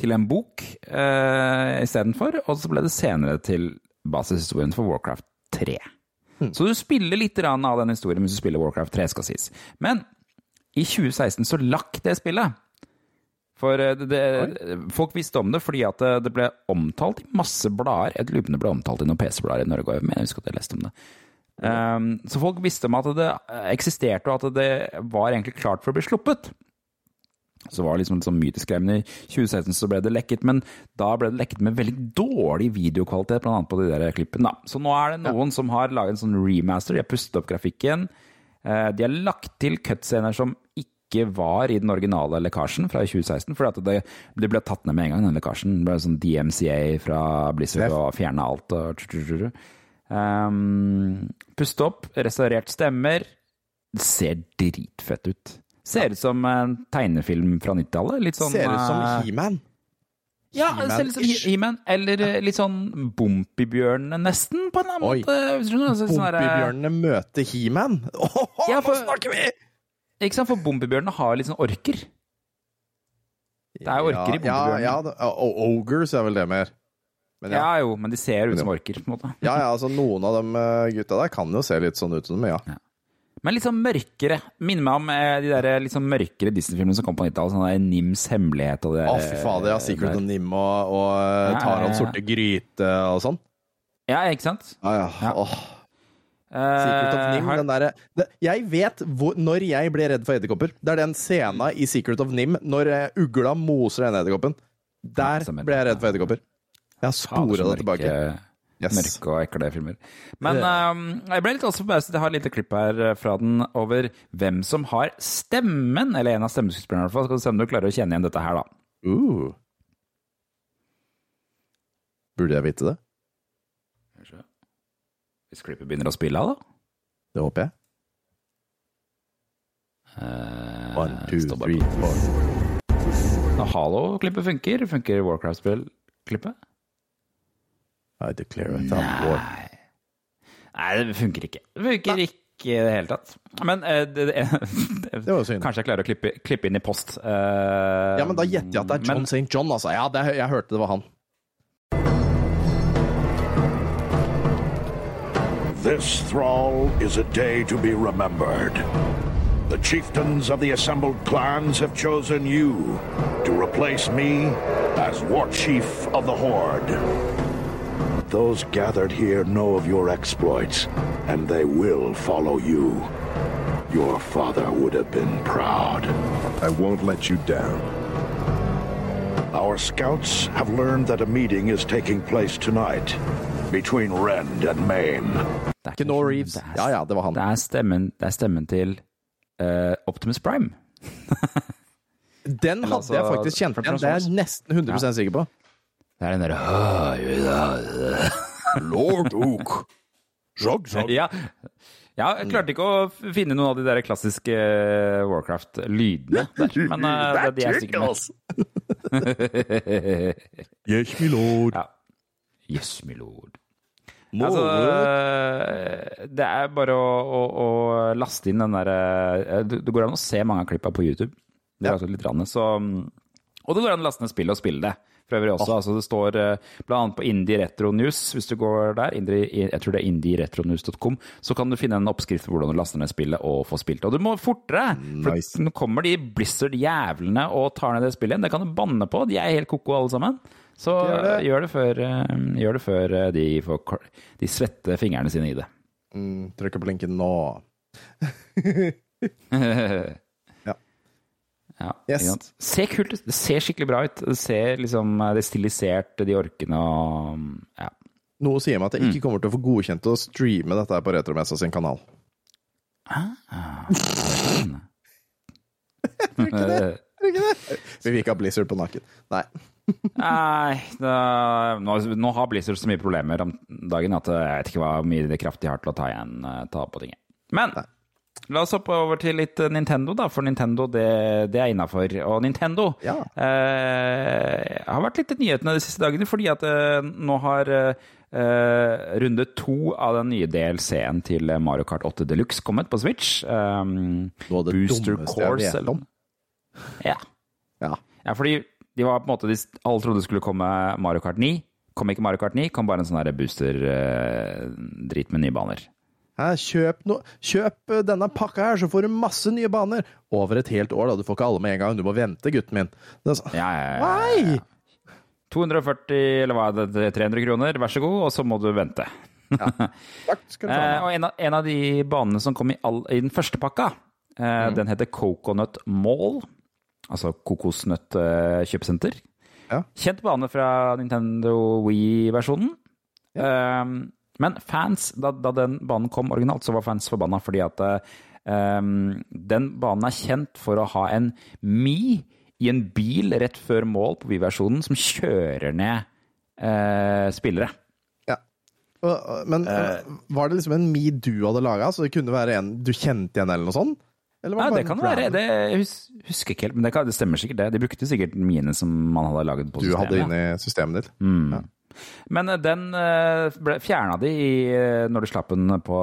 til en bok eh, istedenfor, og så ble det senere til basishistorien for Warcraft 3. Så du spiller litt av den historien hvis du spiller Warcraft 3, skal sies. Men i 2016 så lakk det spillet. For eh, det, det, folk visste om det fordi at det, det ble omtalt i masse blader. Et det ble omtalt i noen PC-blader i Norge jeg men jeg husker at jeg leste om det. Um, så folk visste om at det eksisterte, og at det var egentlig klart for å bli sluppet. Så var det liksom litt sånn mytisk i 2016 så ble det lekket. Men da ble det lekket med veldig dårlig videokvalitet, annet på de der klippene. Så nå er det noen som har laget en sånn remaster, de har pustet opp grafikken. Eh, De har lagt til cutscener som ikke var i den originale lekkasjen fra 2016, for det, det ble tatt ned med en gang, den lekkasjen. Det ble sånn DMCA fra Blizzard og fjerna alt. og Um, puste opp, restaurert stemmer. Det ser dritfett ut. Ser ut som en tegnefilm fra 90-tallet. Litt sånn Ser ut som eh, He-Man. Ja, ser ut som He-Man-ish. Eller eh, litt sånn Bompibjørnene, nesten, på en annen Oi. måte. hvis du skjønner, så- sånn eh, Bompibjørnene møter He-Man. Åh, Ja, for- nå snakker vi! Ikke sant, for Bompibjørnene har litt sånn orker. Det er orker i ja, Bompibjørnene. ja, ja, og Ogres er vel det mer. Men ja. Ja jo, men de ser ut som orker, på en måte. Ja, ja, altså Noen av dem eh, gutta der kan jo se litt sånn ut som dem, ja. Men litt sånn mørkere. Minner meg om eh, de der litt sånn mørkere Disney-filmene som kom på 90-tallet. Sånn der Nims hemmelighet og det Å, fy fader, ja. Secret of Nim og, og eh, Ja, ja, Tarans ja. sorte gryte og sånn. Ja, ikke sant? Ja, ja. Ja. Åh, Secret of Eh, Nim, den det- Jeg vet hvor, når jeg ble redd for edderkopper. Det er den scena i Secret of Nim når eh, ugla moser den edderkoppen. Der ble jeg redd for edderkopper. Jeg har spora det tilbake. Yes. Mørke og ekle filmer. Men eh, jeg ble litt også forbauset. Jeg har et lite klipp her eh, fra den over hvem som har stemmen, eller en av stemmeskuespillerne i hvert fall. Skal du se om du klarer å kjenne igjen dette her, da. Uh. Burde jeg vite det? Hvis klippet begynner å spille av, da. Det håper jeg. Uh, One, two, three, four. Når Halo-klippet funker. Funker Warcraft-spill-klippet? I declare a thumb war. Nei. Nei, det funker ikke. Det funker ikke i det hele tatt. Men uh, det, det, det, Det var synd. Kanskje jeg klarer å klippe, klippe inn i post. Uh, Ja, men da gjetter jeg at det er John men- St. John, altså. Ja, det, jeg hørte det var han. This thrall is a day to be remembered. The chieftains of the assembled clans have chosen you to replace me as war chief of the Horde. Those gathered here know of your exploits, and they will follow you. Your father would have been proud. I won't let you down. Our scouts have learned that a meeting is taking place tonight between Rend and Maine. Det er ikke Keanu sånn- Reeves. det er- Ja, ja, det var han. Det er stemmen, det er stemmen til eh, Optimus Prime. Den hadde altså, jeg faktisk kjent fra igjen. Det er jeg Transformers. nesten 100 sikker på. Det er den derre Lord Oak. Zog, zog. Ja. ja, jeg klarte ikke å finne noen av de der klassiske eh, Warcraft-lydene men uh, det, de er sikkert. Yes, my lord. Ja. Yes, my lord. Altså, eh, det er bare å, å, å laste inn den derre Det går an å se mange av klippa på YouTube. Det er Ja. altså litt rande. så, og det går an å laste ned spillet og spille det. For øvrig også. Altså, det står bl.a. blant annet på Indie Retro News, hvis du går der. Indie, jeg tror det er indieretronews.com. Så kan du finne en oppskrift på hvordan du laster ned spillet og får spilt det. Og du må fortere! For Nice. nå kommer de Blizzard-jævlene og tar ned det spillet igjen. Det kan du banne på. De er helt ko-ko alle sammen. Så Gjør det. gjør det før, eh, gjør det før eh, de får de svette fingrene sine i det. Mm, trykker på linken nå. Ja. Yes. ikke? Ser kult ut. Det ser skikkelig bra ut. Det ser liksom eh, Det er stilisert, de orkene og Ja. Noe sier meg at jeg Mm. ikke kommer til å få godkjent å streame dette her på Retromessa sin kanal. Eh, Vi vil ikke ha Blizzard på nakken. Nei. Nei, da, nå, nå har Blizzard så mye problemer om dagen at jeg vet ikke hva mye det kraft de har til å ta igjen eh, ta på ting. Men la oss hoppe over til litt eh, Nintendo, da. For Nintendo, det, det er innafor. Og Nintendo Ja. eh, har vært litt i nyhetene de siste dagene fordi at eh, nå har eh, eh, runde to av den nye DLC-en til Mario Kart 8 Deluxe kommet på Switch. Um, Booster Course, eller-. Ja. Ja. ja, fordi de var på en måte de, Alle trodde det skulle komme Mario Kart 9. Kom ikke Mario Kart 9, kom bare en sånn booster-drit med nye baner. Kjøp, no, kjøp eh, denne pakka her, så får du masse nye baner. Over et helt år, da. Du får ikke alle med en gang. Du må vente, gutten min. Det sånn, Ja, ja, ja. Nei! 240, eller hva er det, 300 kroner, vær så god, og så må du vente. Takk skal du Eh, ha. og en av, en av de banene som kom i, all, i den første pakka, eh, Mm. den heter Coconut Mall. Altså kokosnøtt eh, kjøpesenter. Ja. Kjent bane fra Nintendo Wii-versjonen. Eh, men fans, da, da den banen kom originalt, så var fans forbanna fordi at eh, den banen er kjent for å ha en Mi i en bil rett før mål på Wii-versjonen som kjører ned uh, spillere. Ja. Og- Men Eh. var det liksom en Me du hadde laga, så det kunne være en du kjente igjen, eller noe sånt? Eller Nei, det kan være. Det, jeg husker ikke helt, men det, kan, det stemmer sikkert det. De brukte sikkert mine som man hadde laget på du systemet. hadde inni systemet ditt? Mm. Men eh, den eh, ble fjerna de i, eh, når du slapp den på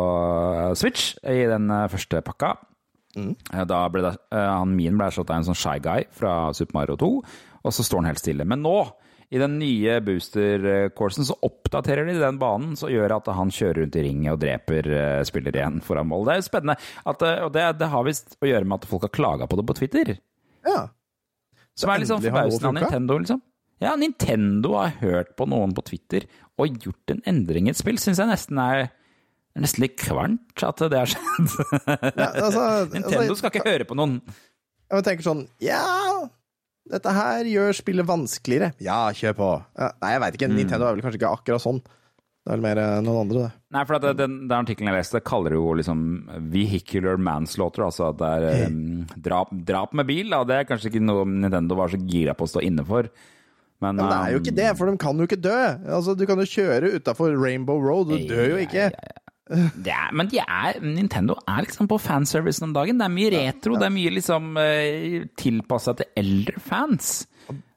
Switch, i den første pakka. Mm. Da ble det, han min ble slått av en sånn shy guy fra Super Mario 2, og så står han helt stille. Men nå, i den nye booster-coursen, så oppdaterer de den banen, så gjør at han kjører rundt i ringet og dreper spiller spillere igjen foran mål. Det er jo spennende, at, og det, det har visst å gjøre med at folk har klaga på det på Twitter. Ja. Som er litt sånn forbausende av. Nintendo, liksom. Ja, Nintendo har hørt på noen på Twitter og gjort en endring i et spill, syns jeg nesten er nesten litt kvalmt at det har skjedd. Ja, altså, Nintendo altså, skal ikke høre på noen. Jeg tenker sånn Ja, dette her gjør spillet vanskeligere. Ja, kjør på. Ja, nei, jeg veit ikke. Nintendo er vel kanskje ikke akkurat sånn. Det er vel mer eh, noen andre, det. Nei, for at det- den, den artikkelen jeg leste, kaller det jo liksom vehicular manslaughter, altså at det er um, drap, drap med bil. Da. Det er kanskje ikke noe Nintendo var så gira på å stå inne for. Men, Men det er jo ikke det, for de kan jo ikke dø. Altså, Du kan jo kjøre utafor Rainbow Road, du dør jo ikke. Det er, men de er, Nintendo er liksom på fanservice om dagen. Det er mye retro, det er mye liksom uh, tilpassa til eldre fans.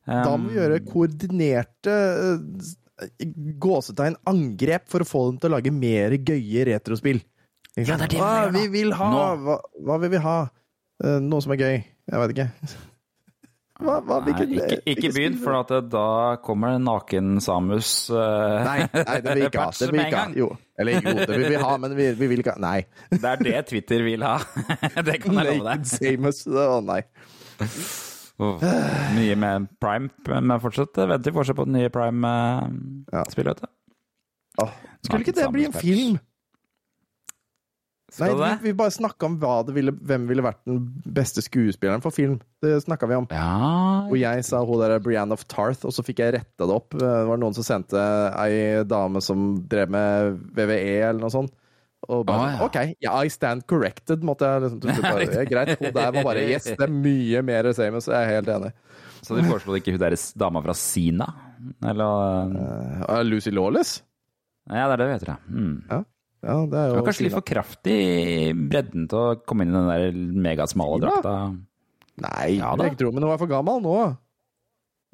Da må vi gjøre koordinerte eh, gåsetegn angrep for å få dem til å lage mer gøye retrospill. Ja, det er det vi gjør vi vil ha! Hva, hva vil vi ha? Eh, Noe som er gøy. Jeg vet ikke. Hva, hva, Nei, hvilken- ikke, ikke begynn, for at det- da kommer naken-Samus uh, Nei, nei, det vil vi ikke ha. Det vil ikke ha. Jo. Eller jo, det vil vi ha, men vi, vi vil ikke ha Nei. Det er det Twitter vil ha. det kan jeg love deg. Samus. Å nei. Oh, Mye med Prime, men fortsatt venter vi fortsatt på det nye Prime-spillet. vet du. oh, Skulle ikke det bli en film? Skal Nei, vi, vi bare snakka om ville, hvem ville vært den beste skuespilleren for film. Det snakka vi om. Ja Og jeg sa hun der Brianne of Tarth, og så fikk jeg retta det opp. Det var noen som sendte ei dame som drev med VVE eller noe sånt. Og bare ah, ja. OK, yeah, I stand corrected, måtte jeg liksom bare ja, Greit. Hun der var bare Yes, det er mye mer Samus. Jeg er helt enig. Så de foreslo ikke hun deres dama fra Sina? Eller Uh, Lucy Lawless? Ja, det er det vi heter, ja. Mm. Ja, det er Det jo var kanskje litt for kraftig i bredden til å komme inn i den der megasmale drakta. Nei, Ja ja, jeg tror, men hun er for gammel nå.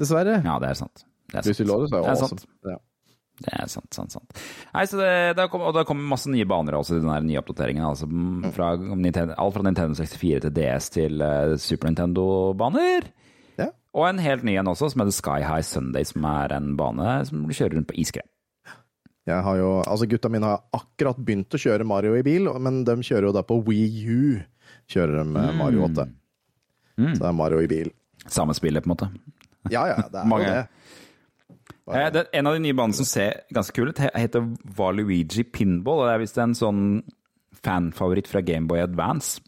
Dessverre. Ja, det er sant. Det er sant. Jo Det er awesome. sant. Ja. Det er sant, sant, sant. Nei, så det, det kom, og det kommer masse nye baner også i den der nye oppdateringen. Altså, mm, fra Nintendo, alt fra Nintendo 64 til DS til uh, Super Nintendo-baner. Ja. Og en helt ny en også, som heter Sky High Sunday, som er en bane som du kjører rundt på iskrem. Jeg har jo, altså Gutta mine har akkurat begynt å kjøre Mario i bil, men de kjører jo da på Wii U. Kjører de mm. Mario 8. Mm. Så det er Mario i bil. Samme spillet, på en måte. Ja ja, det er jo det. Eh, det, en av de nye banene som ser ganske kul ut, heter Valuigi Pinball. og Det er visst en sånn fanfavoritt fra Gameboy Advance.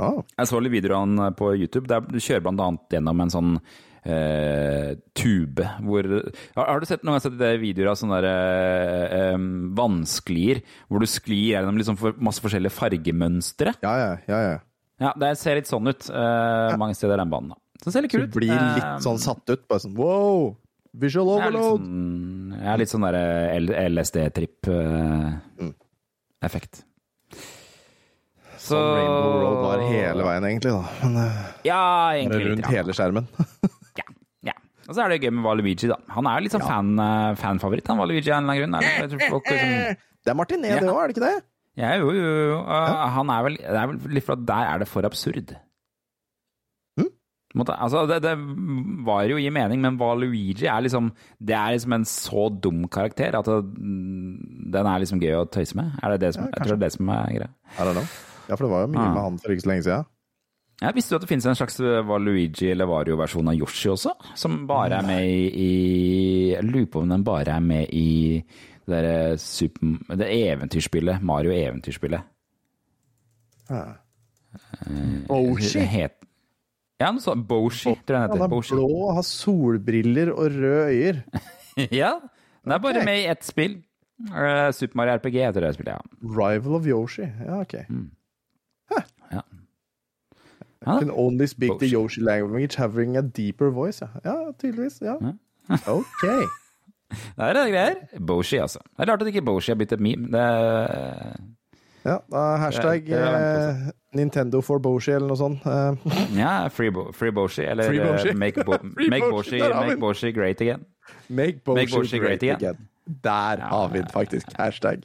Oh. Jeg så litt videoer han på YouTube. Der du kjører annet gjennom en sånn eh, tube hvor har, har du sett noen sett videoer av sånne der, eh, vannsklier? Hvor du sklir gjennom liksom for, masse forskjellige fargemønstre? ja, ja, ja, ja. Ja, det ser litt sånn ut eh, mange steder i den banen. da. Så det ser litt kult ut. blir Eh, litt sånn satt ut. Bare sånn wow! Visual er overload! sånn, jeg er litt sånn der LSD-tripp-effekt. Så Sånn Rainbow Road var hele veien, egentlig. da. Men eh, Ja, egentlig rundt grann. hele skjermen. Og så er det gøy med Valuigi, da. Han er jo litt sånn fan, uh, fanfavoritt, han Valuigi av en eller annen grunn. Tror folk liksom Det er Martin E, det òg, er det ikke det? Ja, jo, jo, jo. Uh, Han er vel, det er vel litt for at der er det for absurd. Hm? Altså, det, det var jo i mening, men Valuigi er liksom Det er liksom en så dum karakter at det, den er liksom gøy å tøyse med. Er det det som, Ja, jeg tror det er det som er greia. I don't know. Ja, for det var jo mye Ah. med han for ikke så lenge siden. Jeg visste du at det finnes en slags Valuigi eller Vario-versjon av Yoshi også? Som bare er med i, Jeg lurer på om den bare er med i det derre super... Det eventyrspillet. Mario eventyrspillet. Boshi. Ja, noe sånt. Boshi, tror jeg den heter. er Boshi. blå, har solbriller og røde øyer. Ja, den er bare med i ett spill. Eh, Super Mario RPG heter det spillet, ja. Rival of Yoshi. Ja, ok. ja. Ja. Can only speak the Yoshi language having a deeper voice. Ja, ja tydeligvis. Ja. Ok. Det er det greier. Boshi, altså. Det er rart at ikke Boshi har blitt et meme. Det er, Ja, hashtag Det- det er eh, Nintendo for Boshi eller noe sånt. Eh, ja, Free, Bo Free Boshi, eller Free Boshi. eh, Make, Bo make, Boshi, der make. Boshi great again. make Boshi, Make Boshi great, great again. again. Der har vi den faktisk. Hashtag.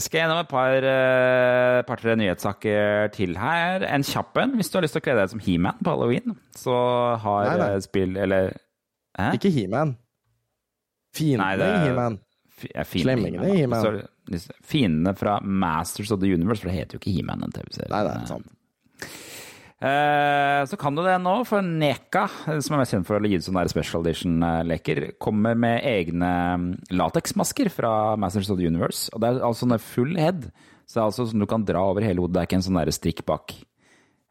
Vi jeg gjennom et par, eh, par-tre nyhetssaker til her. En kjapp en. Hvis du har lyst til å kle deg som He-Man på halloween, så har Nei, nei. eh, spill Eller Hæ? Ikke He-Man. Fiendene i He-Man. Ja, Slemmingene i He-Man, Fiendene fra Masters of the Universe, for det heter jo ikke He-Man, den TV-serien. Nei, det er sant. Eh, Så kan du det nå, for Neka, som er mest kjent for å gi ut sånne special edition-leker, kommer med egne mm, lateksmasker fra Masters of the Universe. Og det er altså sånne full head, så det er altså sånn du kan dra over hele hodet. Det er ikke en sånn strikk bak.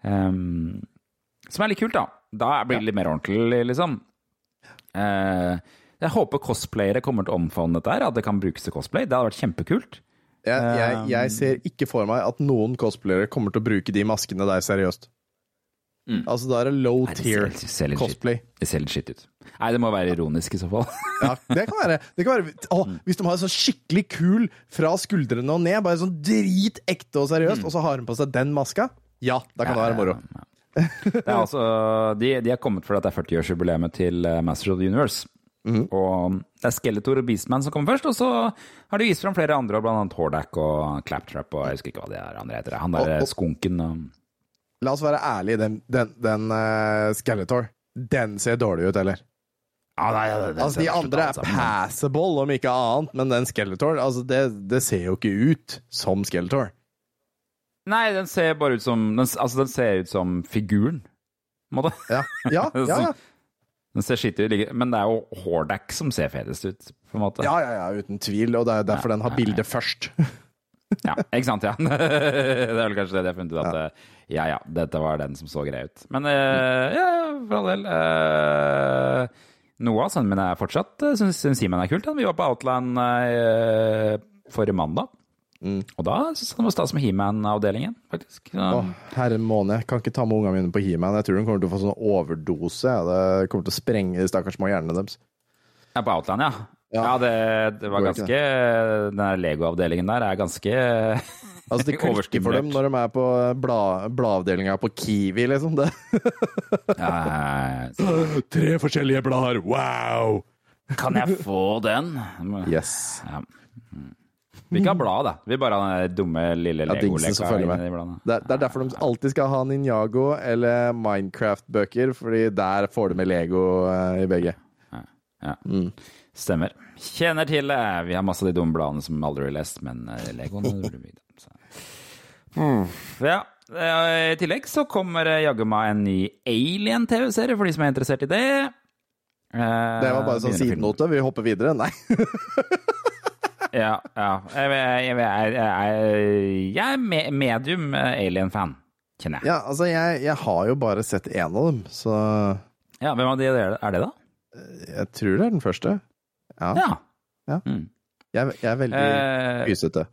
Um, som er litt kult, da. Da blir det litt mer ordentlig, liksom. Uh, jeg håper cosplayere kommer til å omfavne dette her, at det kan brukes til cosplay. Det hadde vært kjempekult. Jeg, jeg, jeg ser ikke for meg at noen cosplayere kommer til å bruke de maskene der seriøst. Altså, da er det low Nei, det tier ser- ser cosplay. shit- Det ser litt skitt ut. Nei, det må være ironisk i så fall. Ja, det kan være. Det kan være å, hvis de har sånn skikkelig kul fra skuldrene og ned, bare sånn dritekte og seriøst, og så har de på seg den maska, ja, da kan det være moro. Ja, ja, ja. Er altså, de, de har kommet for at det er 40-årsjubileet til eh, Masters of the Universe. Mm. Og det er Skeletor og Beastman som kommer først, og så har de vist fram flere andre, blant annet Hordak og Claptrap og jeg husker ikke hva de er andre heter. Han der Og- og- skunken og La oss være ærlige, den, den, den uh, Skeletor, den ser dårlig ut, eller? ja, nei, nei, det Altså, de andre er passable, om ikke annet, men den Skeletor, altså, det, det ser jo ikke ut som Skeletor. Nei, den ser bare ut som Den, altså, den ser ut som figuren, på en måte. Ja, ja, ja. ja. Den ser skitt ut, men det er jo Hordak som ser fetest ut, på en måte. Ja, ja, ja, uten tvil, og det er derfor den har bildet først. Ja, ikke sant, ja. det er vel kanskje det de har funnet ut, at eh, ja ja, dette var den som så grei ut. Men uh, ja, for all del. Uh, av sønnen min, er fortsatt uh, syns Simen er kult. Han. Vi var på Outland uh, forrige mandag. Mm. Og da syns han det var stas med He-Man-avdelingen, faktisk. Så, Å, herre måne, jeg kan ikke ta med ungene mine på He-Man. Jeg tror de kommer til å få sånn overdose. Det kommer til å sprenge de stakkars små hjernene deres. ja, på Outland, ja. Ja. Ja, det, det var ganske Den der Lego-avdelingen der er ganske Altså, det klikker for dem når de er på bladavdelinga bla på Kiwi, liksom. Det. ja, Tre forskjellige blader, wow! Kan jeg få den? Yes. Ja. Mm. Vi ikke ha blad, da. Vi bare har den dumme lille Ja, legoleka inni bladene. Det, det er derfor de alltid skal ha Ninjago eller Minecraft-bøker, fordi der får du med Lego eh, i begge. Ja. Stemmer. Kjenner til det. Vi har masse av de dumme bladene som aldri blir lest, men eh, Legoen mye vi da. Så. Ja. eh, I tillegg så kommer jaggu meg en ny Alien-TV-serie, for de som er interessert i det. Eh, Det var bare sånn sidenote. Vi hopper videre. Nei. Ja, ja. Jeg, jeg, jeg, jeg, er medium eh, Alien-fan, kjenner jeg. Ja, altså, jeg, jeg har jo bare sett én av dem, så Ja, Hvem av de er det da? jeg tror det er den første. Ja. Ja. Ja. Mm. Jeg, jeg er veldig pysete.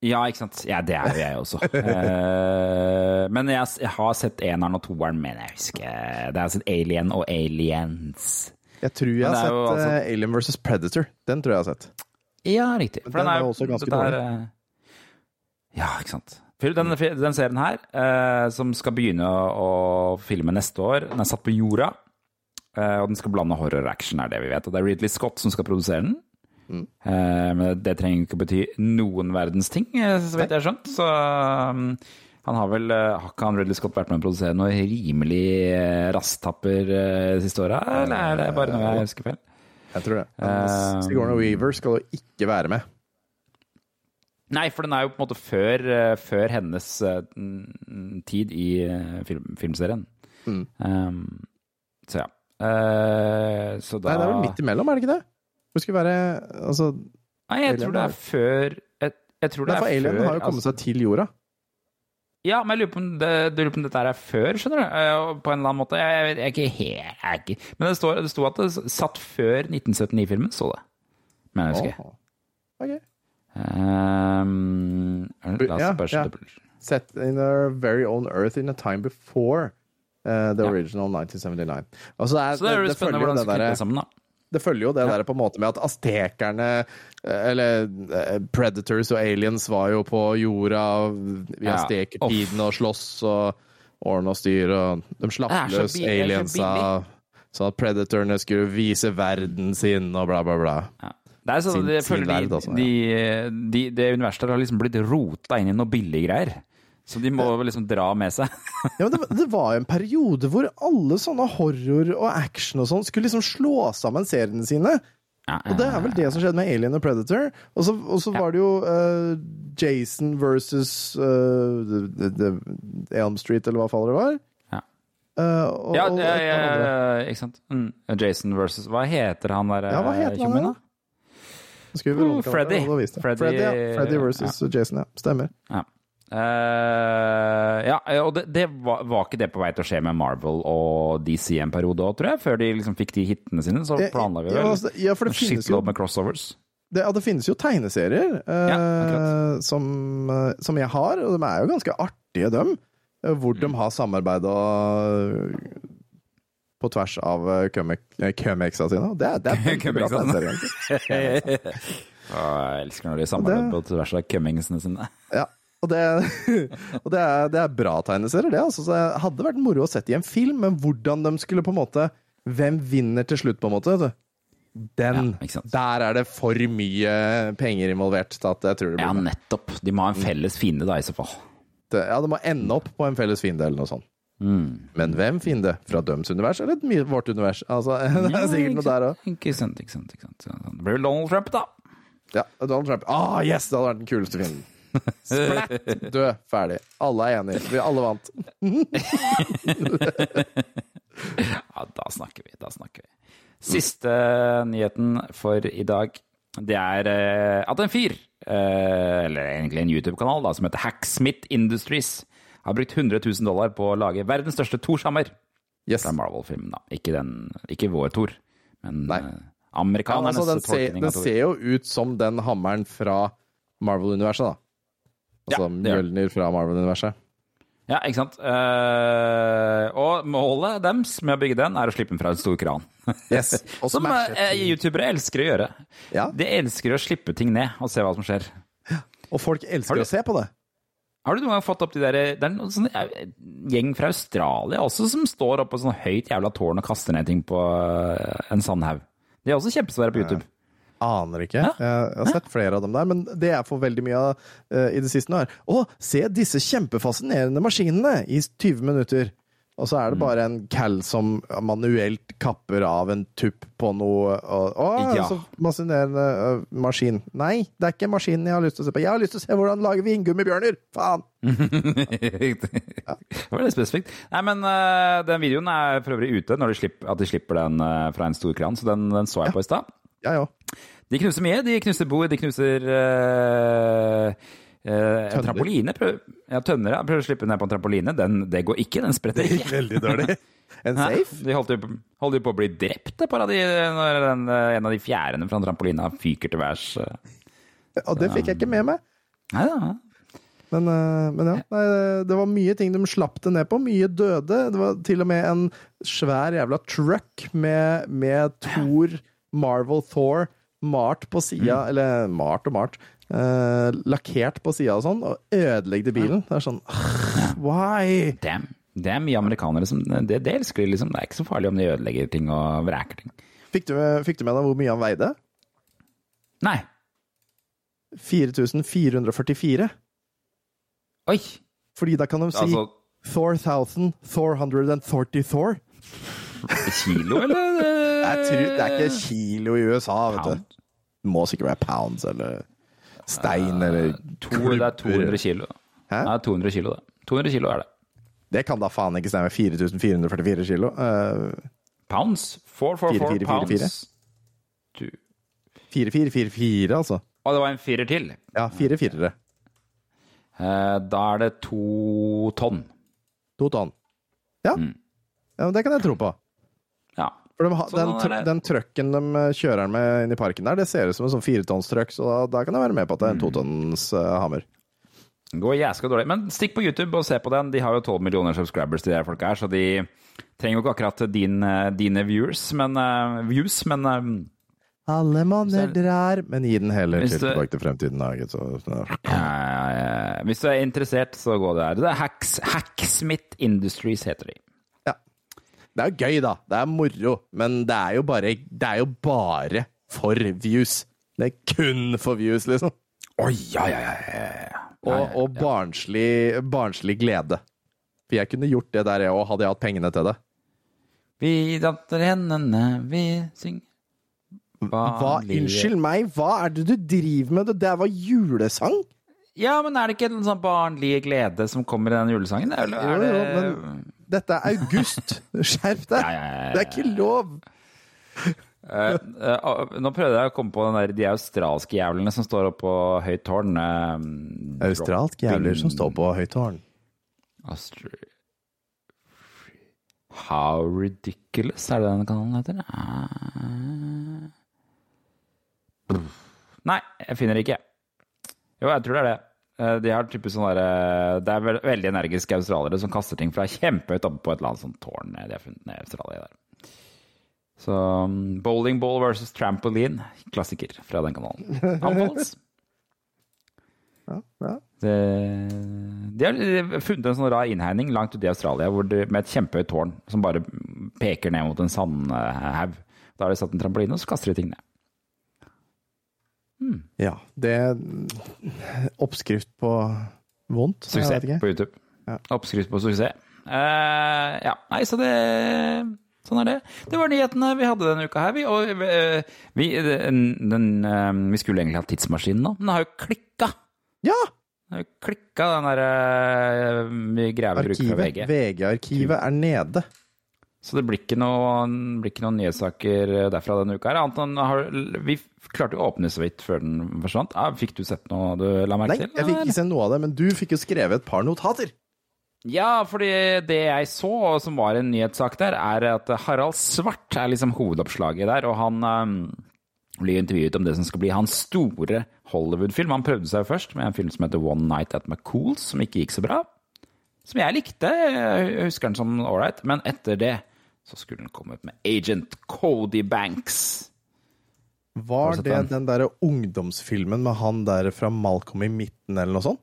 Ja, ikke sant. Ja, det er jo jeg også. uh, men jeg, jeg har sett eneren og toeren, men jeg husker Det er sett Alien og Aliens. Jeg tror jeg har sett altså- eh, Alien vs. Predator. Den tror jeg jeg har sett. Ja, riktig. For Den den er jo også ganske dårlig. Ja, ikke sant. Den, den serien her, uh, som skal begynne å, å filme neste år, den er satt på jorda. Eh, og den skal blande horror og action, er det vi vet. Og det er Ridley Scott som skal produsere den. Mm. men det trenger ikke å bety noen verdens ting, eh, så vidt jeg har skjønt. Så han har vel eh, Har ikke han Ridley Scott vært med å produsere noe rimelig eh, rasttapper eh, de siste åra, eller er det bare noe jeg husker feil? Jeg tror det. Eh, Sigourney Weaver skal jo ikke være med. Nei, for den er jo på en måte før, eh, før hennes eh, tid i eh, film, filmserien. Mm. Um, så ja. Eh, så da Nei, det er vel midt imellom, er det ikke det? Det skulle være Altså, Nei, jeg tror det er før Jeg, jeg tror det er for Alien før har jo kommet altså- seg til jorda. Ja, men jeg lurer på om, det, lurer på om dette her er før, skjønner du? Eh, På en eller annen måte. Jeg, jeg, jeg er ikke jeg, jeg er ikke. Men det står, det sto at det satt før 1979-filmen, så det. Men jeg husker Oh, okay. Um, la oss bare yeah, Set in our very own earth in a time before uh, the Ja. original 1979. Altså, det, er, Så det er jo det, det, spennende hvordan de det, skal klippe sammen, da. det følger jo det der på en måte med at aztekerne eh, Eller eh, Predators og aliens var jo på jorda i Ja. aztekertiden og slåss og ordne og styre, og de slapp løs aliensa. Sånn at predatorene skulle vise verden sin og bla, bla, bla. Ja. Det er sånn, Sin- jeg føler de, verd, altså, de, de, det universet der har liksom blitt rota inn i noe billiggreier. Så de må liksom dra med seg. Ja, men det, det var en periode hvor alle sånne horror og action og sånn skulle liksom slå sammen seriene sine. Og det er vel det som skjedde med Alien og Predator. Og så, og så var det jo uh, Jason versus uh, the, the, the Elm Street, eller hva faller det var. Ja. Eh, og, Ja, og ikke sant. Mm. Jason versus Hva heter han der Ja, hva heter han da? Freddy. Freddy- Freddy. Freddy versus Jason, ja. Stemmer. Ja. Eh, ja, og det, det var, var ikke det på vei til å skje med Marvel og DC en periode òg, tror jeg? Før de liksom fikk de hitene sine, så Eh, planla vi vel ja, ja, for det en shitload med crossovers. Det, ja, det finnes jo tegneserier uh, Ja, som, eh, som jeg har, og de er jo ganske artige, dem. eh, Hvor Mm. de har samarbeida på tvers av eh, eh, sine. Det det er veldig bra tegneserier, jeg elsker når de samarbeider på tvers av cummingsene sine. Ja. Og, det, og det, er, det er bra tegneserier, det. Altså. Så det hadde vært moro å sette i en film, men hvordan de skulle på en måte Hvem vinner til slutt, på en måte? vet du? Den. Ja, der er det for mye penger involvert til at jeg tror det Ja, nettopp. De må ha en felles fiende, da, i så fall. det, ja, det må ende opp på en felles fiende eller noe sånt. Mm. Men hvem fiende? Fra døms univers eller vårt univers? Altså, det er sikkert noe der òg. Ikke sant, ikke sant. ikke sant. Det blir Donald Trump, da. Ja, Donald Trump. Ah, yes! Det hadde vært den kuleste fienden. Splatt! Død. Ferdig. Alle er enige. Vi alle vant. Ja, da snakker vi. Da snakker vi. Siste nyheten for i dag, det er eh, at en fyr, eh, eller egentlig en YouTube-kanal som heter Hacksmith Industries, har brukt 100 000 dollar på å lage verdens største Thor-hammer. Yes. er Marvel-filmen, da. Ikke, den, ikke vår Thor, men Nei. amerikanernes Ja, altså, den, ser, den ser jo ut som den hammeren fra Marvel-universet, da. Altså Ja. Mjølner fra Marvel-universet. Ja, ikke sant. Uh, og målet deres med å bygge den, er å slippe den fra en stor kran. Yes. Som eh, youtubere elsker å gjøre. Ja. De elsker å slippe ting ned og se hva som skjer. Og folk elsker du- å se på det. Har du noen gang fått opp de der Det er en sånn gjeng fra Australia også som står oppe på sånn høyt jævla tårn og kaster ned ting på eh, en sandhaug. De er også kjempesvære på YouTube. Aner ikke. Jeg, jeg har sett flere av dem der, men det jeg får veldig mye av uh, i det siste nå, er Å, se disse kjempefascinerende maskinene i 20 minutter. Og så er det bare en cal som manuelt kapper av en tupp på noe og, Å, Ja. så fascinerende uh, maskin. Nei, det er ikke maskinen jeg har lyst til å se på. Jeg har lyst til å se hvordan lager vindgummibjørner! Faen! Det var litt spesifikt. Nei, men uh, den videoen er for øvrig ute når de slipper, at de slipper den fra en stor kran, så den, den så jeg på i stad. Ja, ja. De knuser mye. De knuser bord, de knuser uh, uh, trampoline. Prøv, ja, tønner. Ja. Prøver å slippe ned på en trampoline. Den, det går ikke. Den spretter ikke. Veldig dårlig. En safe? De holdt jo, på- holdt jo på å bli drept, et par av de, når den, eh, en av de fjærene fra trampolina fyker til værs. Og det fikk jeg ikke med meg. Nei da. Men, men ja, nei, det var mye ting de slapp det ned på. Mye døde. Det var til og med en svær jævla truck med, med Thor, Marvel Thor, malt på sida, eller malt og malt, eh, lakkert på sida og sånn, og ødelegger bilen. Det er sånn Why? Damn. Det er mye amerikanere som Det, det elsker de, liksom. Det er ikke så farlig om de ødelegger ting og vræker ting. Fikk du, fikk du med deg hvor mye han veide? Nei. 4444. Oi! Fordi da kan de si Altså Thor 1000, Thor 140 Thor. kilo, eller? Jeg tror, det er ikke kilo i USA, vet Pound? du. Det må sikkert være pounds eller stein eller To, det er 200 kilo. Hæ? Nei, 200 kilo, det. 200 kilo er det. Det kan da faen ikke stemme. 4444 kilo. Uh, Pounds? 444 Fire, fire, fire, pounds. 4444, altså. Og det var en firer til. Ja, fire firere. Uh, Da er det to tonn. To tonn. Ja. Mm. ja men det kan jeg tro på. Ja. For de har, Sånn den, tr den trucken de eh, kjører med inn i parken der, det ser ut som en sånn firetonnstruck, så da, da kan jeg være med på at det er Mm. en totonns uh, hammer. Går jæska dårlig. Men stikk på YouTube og se på den. De har jo 12 millioner subscribers, de der folka her, så de trenger jo ikke akkurat din, eh, dine viewers, men uh, views, men uh, Alle monner drar Men gi den heller til tilbake til fremtiden. gitt, ja, ja, eh, hvis du er interessert, så gå der. Det er Hacks, Hacksmith Industries, heter de. Det er jo gøy, da. Det er moro. Men det er jo bare, det er jo bare for views. Det er kun for views, liksom. Oi, ja, ja, ja. Og, og barnslig, barnslig glede. For jeg kunne gjort det der, jeg òg, hadde jeg hatt pengene til det. Vi datter hendene, vi synger Hva, unnskyld meg, hva er det du driver med? Det der var julesang! Ja, men er det ikke en sånn barnlige glede som kommer i den julesangen? Eller er Jo, jo, men dette er august. Skjerp deg! Ja, ja, ja, ja. Det er ikke lov! Uh, uh, Nå prøvde jeg å komme på den der, de australske jævlene som står oppe på høyt tårn. Uh, australske jævler som står på høyt tårn. How ridiculous, er det den kanalen heter? Uh... Nei, jeg finner det ikke. Jo, jeg tror det er det. Eh, De har typisk sånn derre Det er veldig energiske australiere som kaster ting fra kjempehøyt oppe på et eller annet sånt tårn de har funnet i Australia der. Så um, Bowling ball versus trampoline, klassiker fra den kanalen. Anbefales. Ja, ja. Det, de har funnet en sånn rar innhegning langt ute i Australia hvor det, med et kjempehøyt tårn som bare peker ned mot en sandhaug. Da har de satt en trampoline, og så kaster de ting ned. Ja, det er Oppskrift på vondt? Suksess på YouTube. Ja. Oppskrift på suksess. Uh, ja, nei, så det Sånn er det. Det var nyhetene vi hadde denne uka her. Vi, og uh, vi, den, den, uh, vi skulle egentlig ha tidsmaskinen nå, men den har jo klikka. Ja! Den har jo klikka, den der uh, greia vi bruker fra VG. VG-arkivet er nede. Så det blir ikke noen, blir ikke noen nyhetssaker derfra denne uka. her. Har, vi klarte jo å åpne så vidt før den forsvant. Fikk du sett noe du la merke Nei, jeg fikk ikke se noe av det, men du fikk jo skrevet et par notater. Ja, fordi det jeg så, som var en nyhetssak der, er at Harald Svart er liksom hovedoppslaget der, og han um, blir intervjuet om det som skal bli hans store Hollywood-film. Han prøvde seg først med en film som heter One Night at McCools, som ikke gikk så bra. Som jeg likte. Jeg husker den som ålreit. Men etter det så skulle den ut med Agent Cody Banks. Var det den? derre ungdomsfilmen med han der fra Malcolm i midten, eller noe sånt?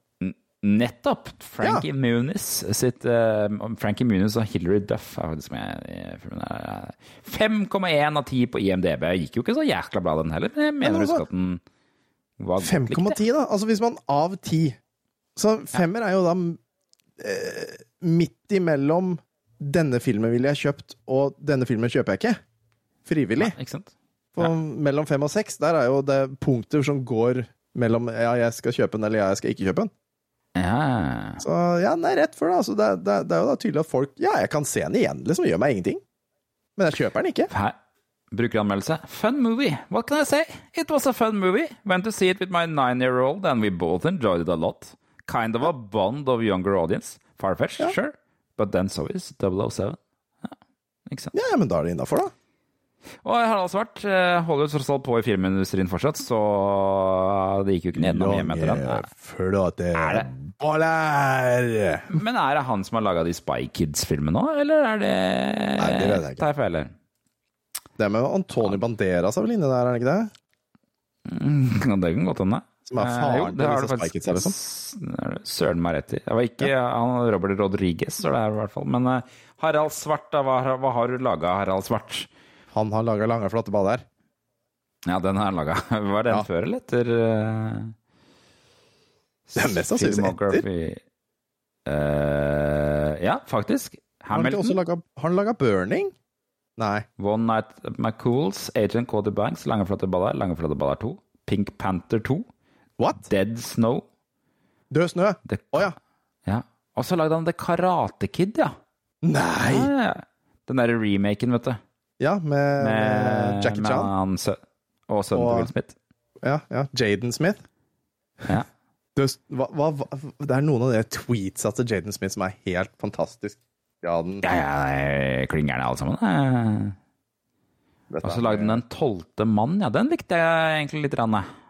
Nettopp! Frankie Muniz sitt uh, Frankie Muniz og Hilary Duff er faktisk med i filmen. 5,1 av 10 på IMDb. Gikk jo ikke så jækla bra, den heller. Men jeg mener altså, at den var 5,10, da. Altså hvis man av 10 Så femmer er jo da uh, midt imellom denne filmen ville jeg kjøpt, og denne filmen kjøper jeg ikke. Frivillig. Ja, ikke? For mellom fem og seks, der er jo det punkter som går mellom ja, jeg skal kjøpe den, eller ja, jeg skal ikke kjøpe den. Ja. Så ja, den er rett for det. Altså, det, det, det er jo da tydelig at folk Ja, jeg kan se den igjen, liksom. Gjør meg ingenting. Men jeg kjøper den ikke. Her. Brukeranmeldelse. Fun movie. What can I say? It was a fun movie. Went to see it with my nine-year-old, and we both enjoyed it a lot. Kind of a bond of younger audience. Farfetch, sure. But then so is 007. Ja, ikke sant? Ja, men da er det innafor, da. Og Harald Svart eh, holder tross alt på i filmindustrien fortsatt, så det gikk jo ikke nedenom hjem etter den. flotte Er det? boller! Men er det han som har laga de Spy Kids-filmene nå, eller er det Nei, det vet jeg ikke. Tar jeg feil. Det med Antony Banderas er vel inne der, er det ikke det? Kan det kan godt hende. Som er Eh, jo, det har faktisk. Spy Kidsa, liksom. Det. Søren meg rett i. Det var ikke han Robert Rodriguez, så det er i hvert fall. Men uh, Harald Svart, da, hva, hva har du laga, Harald Svart? Han har laga lange, flotte baller. Ja, den har han laga. Var den Ja. før eller etter uh, Det er mest sannsynlig etter. Uh, ja, faktisk. Hamilton, har han laga Burning? Nei. One Night McCools, Agent Cody Banks, Lange flotte baller, Lange flotte baller 2, Pink Panther 2, What? Dead Snow. Død snø? Å oh, ja. ja. Og så lagde han The Karate Kid, ja. Nei! Ja. Den derre remaken, vet du. Ja, med, med Jackie med Chan. han og sønnen til Will Smith. Ja, ja. Jaden Smith. Ja. Død, hva, hva, det er noen av de tweetsa til Jaden Smith som er helt fantastisk. Ja, den, Ja, ja, klingerne alle sammen. Og så lagde den Den tolvte mann, ja. Den likte jeg egentlig litt. Rann, Mm.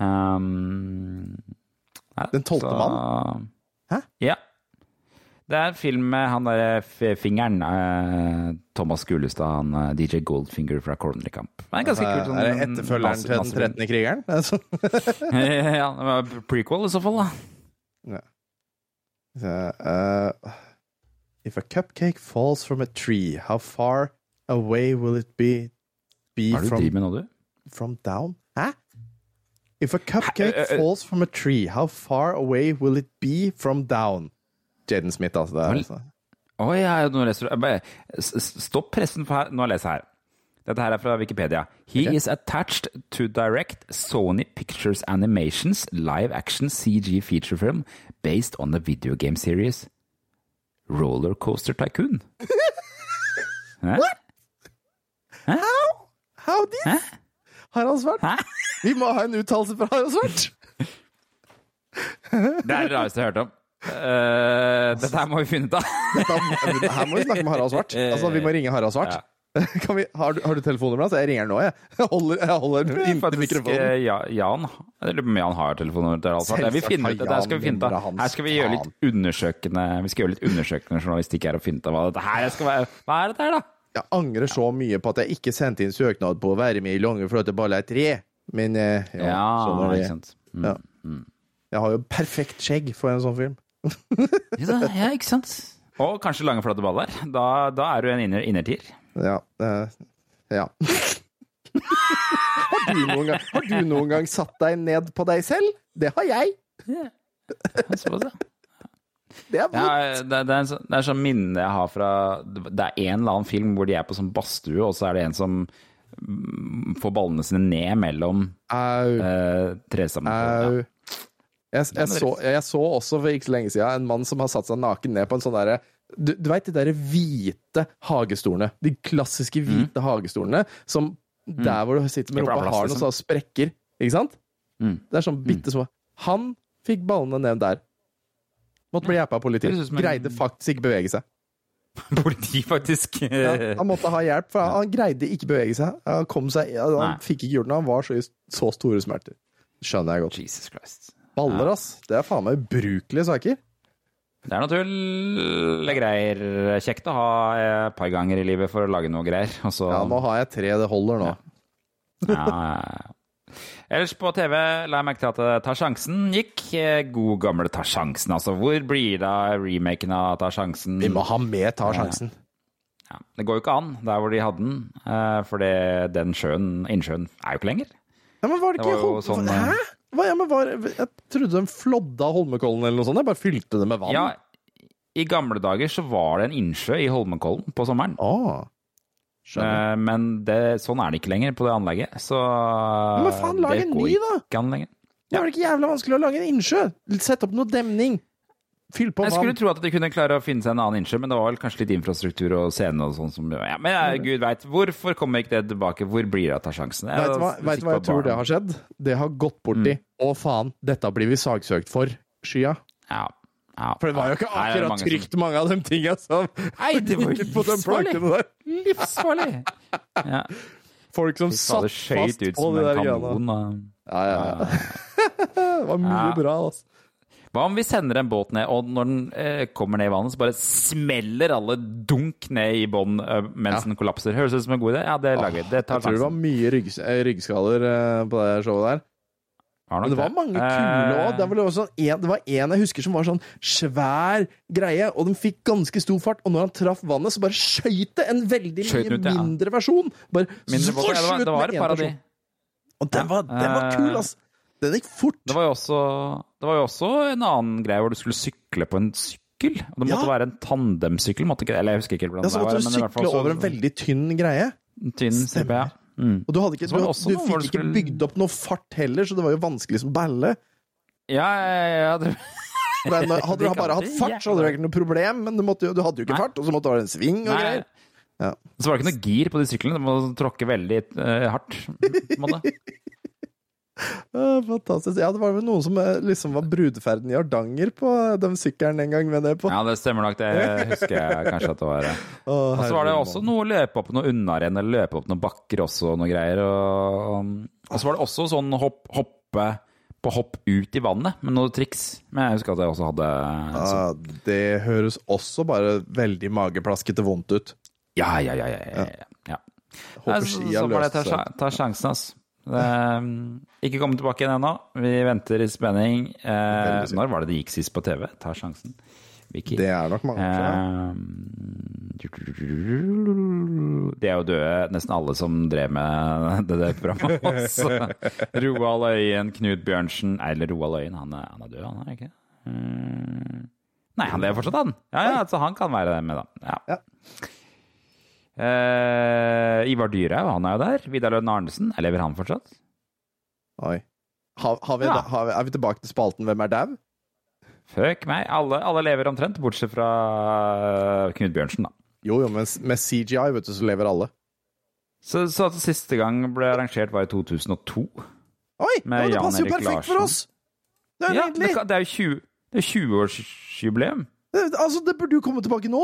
Um, ja, Den tolvte mann? Hæ? Ja. Det er en film med han derre fingeren, eh, Thomas Gullestad, han eh, DJ Goldfinger fra Cornley Camp. Det ganske kult sånn er det etterfølgeren til den nazifilm. 13. krigeren? Altså. ja, det var prequel i så fall, da. Så, uh, if a cupcake falls from a tree, how far away will it be, be Hva er det du driver med nå, du? from down? If a cupcake Hæ? Eh, eh, falls from a tree, how far away will it be from down? Jaden Smith, altså. Det er, altså. Oh, ja, nå leser du Stopp pressen for her. Nå leser jeg her. Dette her er fra Wikipedia. He is attached to direct Sony Pictures Animations live action CG feature film based on the video game series Rollercoaster Tycoon. Tycoon. Hæ? How? How this? Hæ? Har han Svart? Hæ? Vi må ha en uttalelse fra Harald Svart! Det er det rareste jeg har hørt om. Uh, dette her må vi finne ut av. Dette, her må vi snakke med Harald Svart. Altså, vi må ringe Harald Svart. Kan vi, har, du, har du telefonnummeret hans? Jeg ringer nå, jeg. Jeg holder, jeg holder inntil mikrofonen. eh, ja, Jan Jeg lurer på om Jan har telefonnummer til Harald Svart. Jeg vi finner ut, det skal vi finne ut av. Her skal vi gjøre litt undersøkende Vi skal gjøre litt undersøkende journalistikk her og finne ut av hva dette her skal være. Hva er dette her, da? Jeg angrer så mye på at jeg ikke sendte inn søknad på å være med i Lange flotte baller 3. Men eh, ja, Ja, sånn er det. ikke sant. Mm. Ja. Jeg har jo perfekt skjegg for en sånn film. Ja, ja, ikke sant. Og kanskje lange, flate baller. Da, da er du en inner, innertier. Ja. Uh, ja. har, du noen gang, har du noen gang satt deg ned på deg selv? Det har jeg. Såpass, ja. Det er vondt. det, det, er sånn, er sånn minne jeg har fra Det er en eller annen film hvor de er på sånn badstue, og så er det en som mm, får ballene sine ned mellom Au. eh, tresammenføyene. Au. Jeg, jeg, så, jeg så også for ikke så lenge siden en mann som har satt seg naken ned på en sånn derre du, du veit de der hvite hagestolene? De klassiske hvite hagestolene som der hvor du sitter med rumpa har noen sånne sprekker. Ikke sant? Mm. Det er sånn bitte små. Han fikk ballene ned der. Måtte bli hjelpa av politiet. Greide faktisk ikke bevege seg. Politi, faktisk. Ja, han måtte ha hjelp, for han greide ikke bevege seg. Han, kom seg, han Nei. fikk ikke gjort noe. Han var så i så store smerter. Skjønner jeg godt. Jesus Christ. Baller, ass. Det er faen meg ubrukelige saker. Det er noe tull greier. Kjekt å ha et par ganger i livet for å lage noe greier. Og så, Ja, nå har jeg tre. Det holder nå. Ja, ja, ja. Ellers på TV la jeg merke til at eh, Ta sjansen gikk. Eh, God gamle Ta sjansen, altså. Hvor blir det av remaken av Ta sjansen? Vi må ha med Ta sjansen. Ja, det går jo ikke an der hvor de hadde den, eh, for den sjøen, innsjøen, er jo ikke lenger. Ja, men var det Det var sånn, Hæ? Hva, ja, var, jeg trodde de flådda Holmenkollen eller noe sånt. Jeg bare fylte det med vann. Ja, i gamle dager så var det en innsjø i Holmenkollen på sommeren. Åh, skjønner. Eh, Men det, sånn er det ikke lenger på det anlegget. Så Men faen, lag en ny, da! Ikke an lenger. Det er ikke jævla vanskelig å lage en innsjø? Sett opp noe demning. Fyll på Jeg skulle tro at de kunne klare å finne seg en annen innsjø, men det var vel kanskje litt infrastruktur og scene og sånn som ja, Men jeg, gud veit, hvorfor kommer ikke det tilbake? Hvor blir det av sjansen? Veit du hva, vet hva jeg tror det har skjedd? Det har gått borti. Å, faen, dette blir vi sagsøkt for. Skya. Ja. Ja. For det var jo ikke akkurat mange som- trygt, mange av de tinga som Nei, det var livsfarlig. Livsfarlig! Ja. Folk som satt fast på de der greiene. Ja, ja, ja. Det var mye Ja. bra, altså. Hva om vi sender en båt ned, og når den eh, kommer ned i vannet, så bare smeller alle dunk ned i bånn mens mens den kollapser? Høres ut som en god idé? Ja, det lager vi. Det tar Jeg tror det var mye eh, ryggskaller eh, på det showet der. Men det var mange kule òg. Det, var også en- det var en jeg husker som var sånn svær greie, og den fikk ganske stor fart. Og når han traff vannet, så bare skøyt det en veldig mye ut, ja. mindre versjon. Bare Mindre båt, ja, det var, det var med et en par av de. Og den var, den var Eh, kul, ass! Den gikk fort. Det var jo også, det var jo også en annen greie hvor du skulle sykle på en sykkel. Og det måtte Ja. være en tandemsykkel, måtte ikke? Eller jeg husker ikke hvordan Ja, så det måtte var. du men i hvert fall sykle så- over en veldig tynn greie. tynn stripe, ja. Mm. Og du, hadde ikke, du, du fikk du ikke skulle- bygd opp noe fart heller, så det var jo vanskelig som balle. Ja, ja, ja, det... Men hadde du bare hatt fart, så hadde du ikke noe problem, men du, måtte, du hadde jo ikke Nei. fart, og så måtte du ha en sving og Nei. greier. Ja. Så var det ikke noe gir på de syklene. Du må tråkke veldig uh, hardt. på en måte. Ja, fantastisk. Ja, det var vel noen som eh, liksom var brudeferden i Hardanger på den sykkelen en gang, med det på. Ja, det stemmer nok. Det husker jeg kanskje at det var. eh. Og så var det også noe løpe opp noe unnarenn, eller løpe opp noen bakker også, og noe greier. Og, og så var det også sånn hopp, hoppe på hopp ut i vannet, med noe triks. Men jeg husker at jeg også hadde ja, Det høres også bare veldig mageplaskete vondt ut. Ja, ja, ja. ja, ja, ja. Håper skia løser seg. ta sjansen, ass. Um, ikke kommet tilbake igjen ennå. Vi venter i spenning. Eh, når var det det gikk sist på TV? Ta sjansen. Vicky. Det er nok mange år siden. Eh, De er jo døde, nesten alle som drev med det der programmet også. Roald Øyen, Knut Bjørnsen Eller Roald Øyen, han er, han er død, han er ikke? Eh, Nei, han lever fortsatt, han. Ja, ja, så han kan være med, da. Ja. Ja. Eh, Ivar Dyrhaug, han er jo der. Vidar Lønn Arnesen, Jeg lever han fortsatt? Oi. Har, har vi, Ja. har vi, er vi tilbake til spalten Hvem er dau? Fuck meg. Alle, alle lever omtrent, bortsett fra eh, Knut Bjørnsen, da. Jo, jo, men med CGI, vet du, så lever alle. Så, så at siste gang ble arrangert var i 2002. Oi! Med ja, det passer jo perfekt for oss! Det er Ja, nydelig! det, det er jo 20 det er 20-årsjubileum. Altså, det burde jo komme tilbake nå!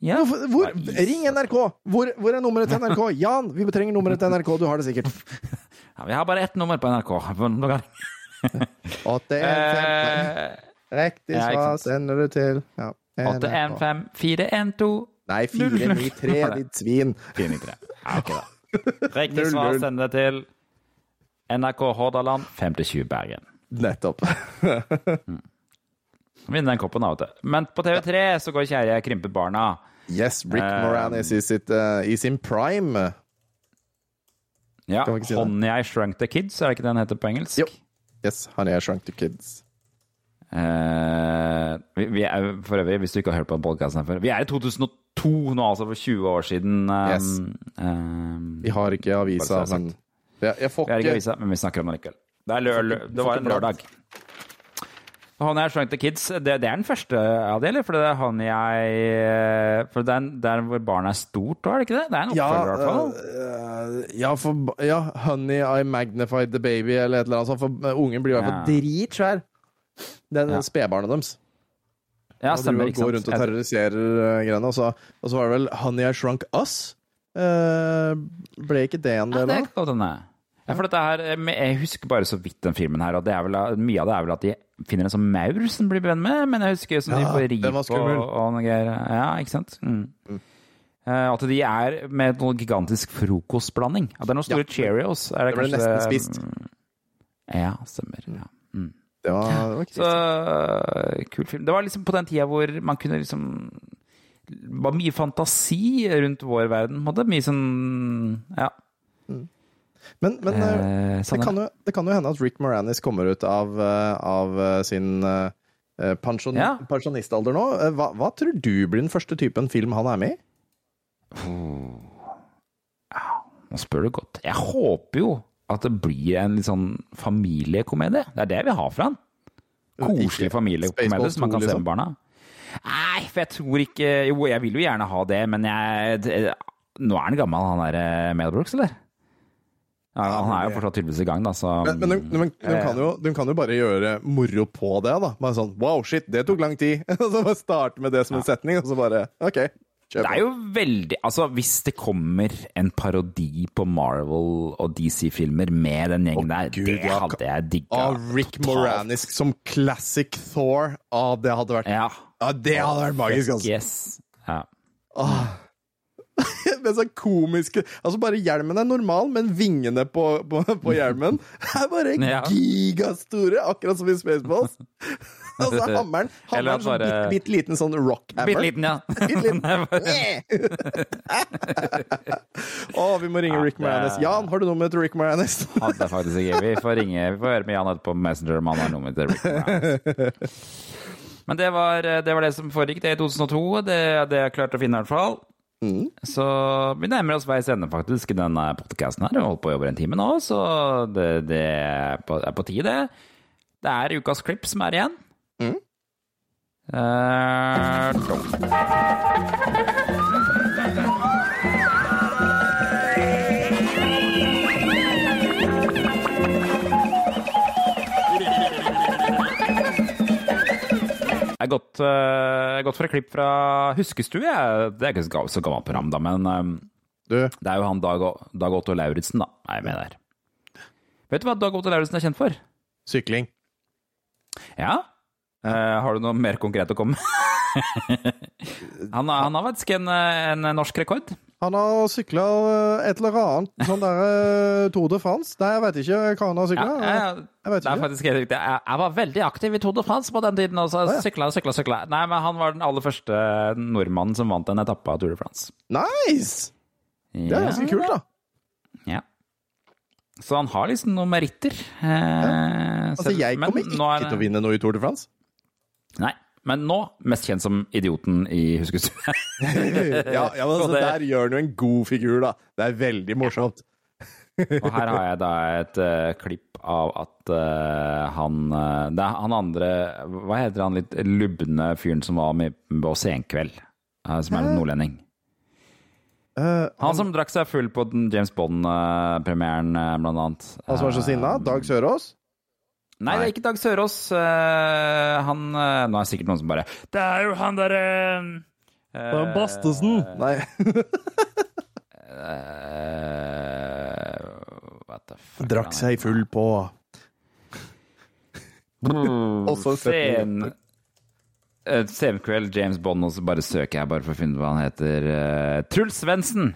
Ja. Hvor, Hvor, ring NRK! Hvor, hvor er nummeret til NRK? Jan, vi trenger nummeret til NRK. Du har det sikkert. Ja, vi har bare ett nummer på NRK. Nå 815 Eh, Riktig svar sender du til ja, NRK. 815-412 Nei, 493, ditt svin. 493. Ja, ok da. Riktig svar sender du til NRK Hordaland 5-20 Bergen. Nettopp. Vinne den koppen, av og til. Men på TV3 så går Kjære jeg barna. Yes, Rick Eh, Moranis i, sitt, uh, i sin prime. Ja, ikke si? Honey I Shrunk the Kids, er det ikke det den heter på engelsk? Jo. Yes, Honey, I Shrunk the Kids. Uh, vi, vi er, for øvrig, hvis du ikke har hørt på podkasten før Vi er i 2002 nå, altså for 20 år siden. Um, Yes. um, Vi har ikke avisa, men jeg, jeg får vi har ikke avisa, men vi snakker om det likevel. Det, lø lø det var en ikke lørdag. Honey I Shrunk the Kids, det, det er den første av det, eller? For det er Honey I For det er der hvor barnet er stort, da, er det ikke det? Det er en oppfølger, i hvert fall. ja, for, ja, Honey, I Magnified the Baby, eller et eller annet sånt. For øh, ungen blir i hvert fall Ja. dritsvær. Det er Ja. spedbarnet deres. Ja, stemmer. ikke og går rundt og terroriserer øh, greiene. Og så, og så var det vel Honey, I Shrunk Us. Uh, ble ikke det en del av? Ja, det av? kan godt hende. Ja, for dette her, Jeg husker bare så vidt den filmen her, og det er vel, mye av det er vel at de finner en sånn maur som blir venn med, men jeg husker som de får ri på og, og noe greier. Ja, ikke sant? Mm. Eh, at de er med noen gigantisk frokostblanding. At det er noen store Ja. Cheerios. Er det, Det ble kanskje nesten spist. Ja, stemmer. Ja. Det var, det var Så uh, kul film. Det var liksom på den tida hvor man kunne liksom Det var mye fantasi rundt vår verden. på en måte. Mye sånn Ja. Men, men Eh, det, sånn, kan jo, det kan jo hende at Rick Moranis kommer ut av, øh, av øh, sin pensjon, Ja. pensjonistalder nå. Eh, Hva, hva tror du blir den første typen film han er med i? Nå spør du godt. Jeg håper jo at det blir en litt sånn familiekomedie. Det er det vi har fra han. Koselig familiekomedie som man 2, kan se liksom? med barna. Nei, for jeg tror ikke Jo, jeg vil jo gjerne ha det, men jeg Nå er han gammel, han der Melbrooks, Brooks, eller? Ja, han er jo fortsatt tydeligvis i gang, da, så Men, men, de, de, de, kan jo, de kan jo bare gjøre moro på det, da. Bare sånn wow, shit, det tok lang tid. Og så bare starte med det som en setning, og så bare OK. Kjøp. Det er jo veldig Altså, hvis det kommer en parodi på Marvel og DC-filmer med den gjengen der, Gud, det hadde jeg digga. Av Rick Moranis som classic Thor. Ah, det hadde vært Ja. Ja, det hadde vært magisk, altså. Yes. Ja. Med sånn komiske Altså, bare hjelmen er normal, men vingene på, på, på hjelmen er bare gigastore, akkurat som i Spaceballs. altså, hammeren, hammeren sånn bare- bitte, bitte liten sånn rock-hammer. Bitte liten, ja. Bitt liten. Å, vi må ringe Rick Moranis. Jan, har du noe med Rick Moranis? Hadde jeg faktisk ikke. Vi får ringe, vi får høre med Jan etterpå på Messenger om han har noe med. Rick Moranis. Men det var, det var det som foregikk det i 2002. Det, det jeg klarte å finne, i hvert fall. Så vi nærmer oss veis ende, faktisk, i denne podkasten her. Vi har holdt på i over en time nå, så det, det er, på, er på tide, det. Er ukas klipp som er igjen. Mm. dum. Jeg gått, uh, gått for et klipp fra Huskestue. Det er ikke så ga- gammelt program, da, men um, Du, det er jo han Dag, Dag Otto Lauritzen, da, er med der. Vet du hva Dag Otto Lauritzen er kjent for? sykling. Ja? Uh, har du noe mer konkret å komme med? han, han har faktisk en, eh, en norsk rekord. Han har sykla et eller annet sånn der eh, Tour de France. Nei, jeg vet ikke hva han har Ja, sykla. ja, jeg, Jeg Det er faktisk helt riktig. Jeg, jeg var veldig aktiv i Tour de France på den tiden. Og så ja. sykla, sykla, sykla. Nei, men han var den aller første nordmannen som vant en etappe av Tour de France. Nice! Det er ganske kult, da. Ja. Så han har liksom noen meritter. Eh, Altså, jeg kommer kommer men, er ikke til å vinne noe i Tour de France. Nei, men nå mest kjent som idioten i Huskes. Ja, ja men altså, det- Der gjør han jo en god figur, da. Det er veldig morsomt. Og her har jeg da et uh, klipp av at uh, han uh, Det er han andre Hva heter han litt lubne fyren som var med på Senkveld? som er en nordlending. Eh, Han som drakk seg full på den James Bond-premieren, blant annet. han som var så sinna? Dag Sørås? Nei, det er ikke Dag Sørås. Eh, han eh, Nå er det sikkert noen som bare Det er jo han derre uh, Bastesen? Nei. What the fuck Drakk seg full på Også en Sen eh, James Bond, og så bare søker jeg bare for å finne hva han heter. Eh, Truls Svendsen!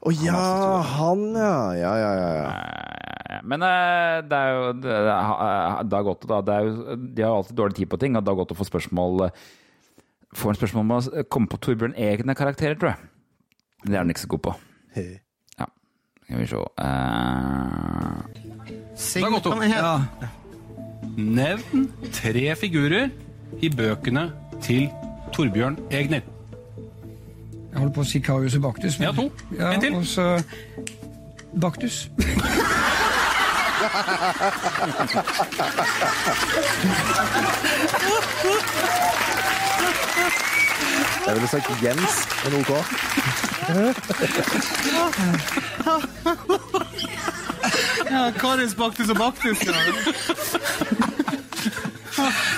Å ja, han, ja. Ja, ja, ja. Ja. Men eh, det er jo det er, eh, Dag Otto, da. Det er jo, de har alltid dårlig tid på ting, og Dag Otto får spørsmål eh, Får en spørsmål om å komme på Torbjørn egne karakterer, tror jeg. Det er han ikke så god på. Ja, skal vi se Eh, Dag Otto. Ja. Nevn tre figurer i bøkene til Torbjørn Egner. Jeg holder på å si Karius og Baktus. men- Ja, to. Ja, En til. Og så Baktus. Jeg ville sagt Jens, men OK. Ja, Karis baktis og baktis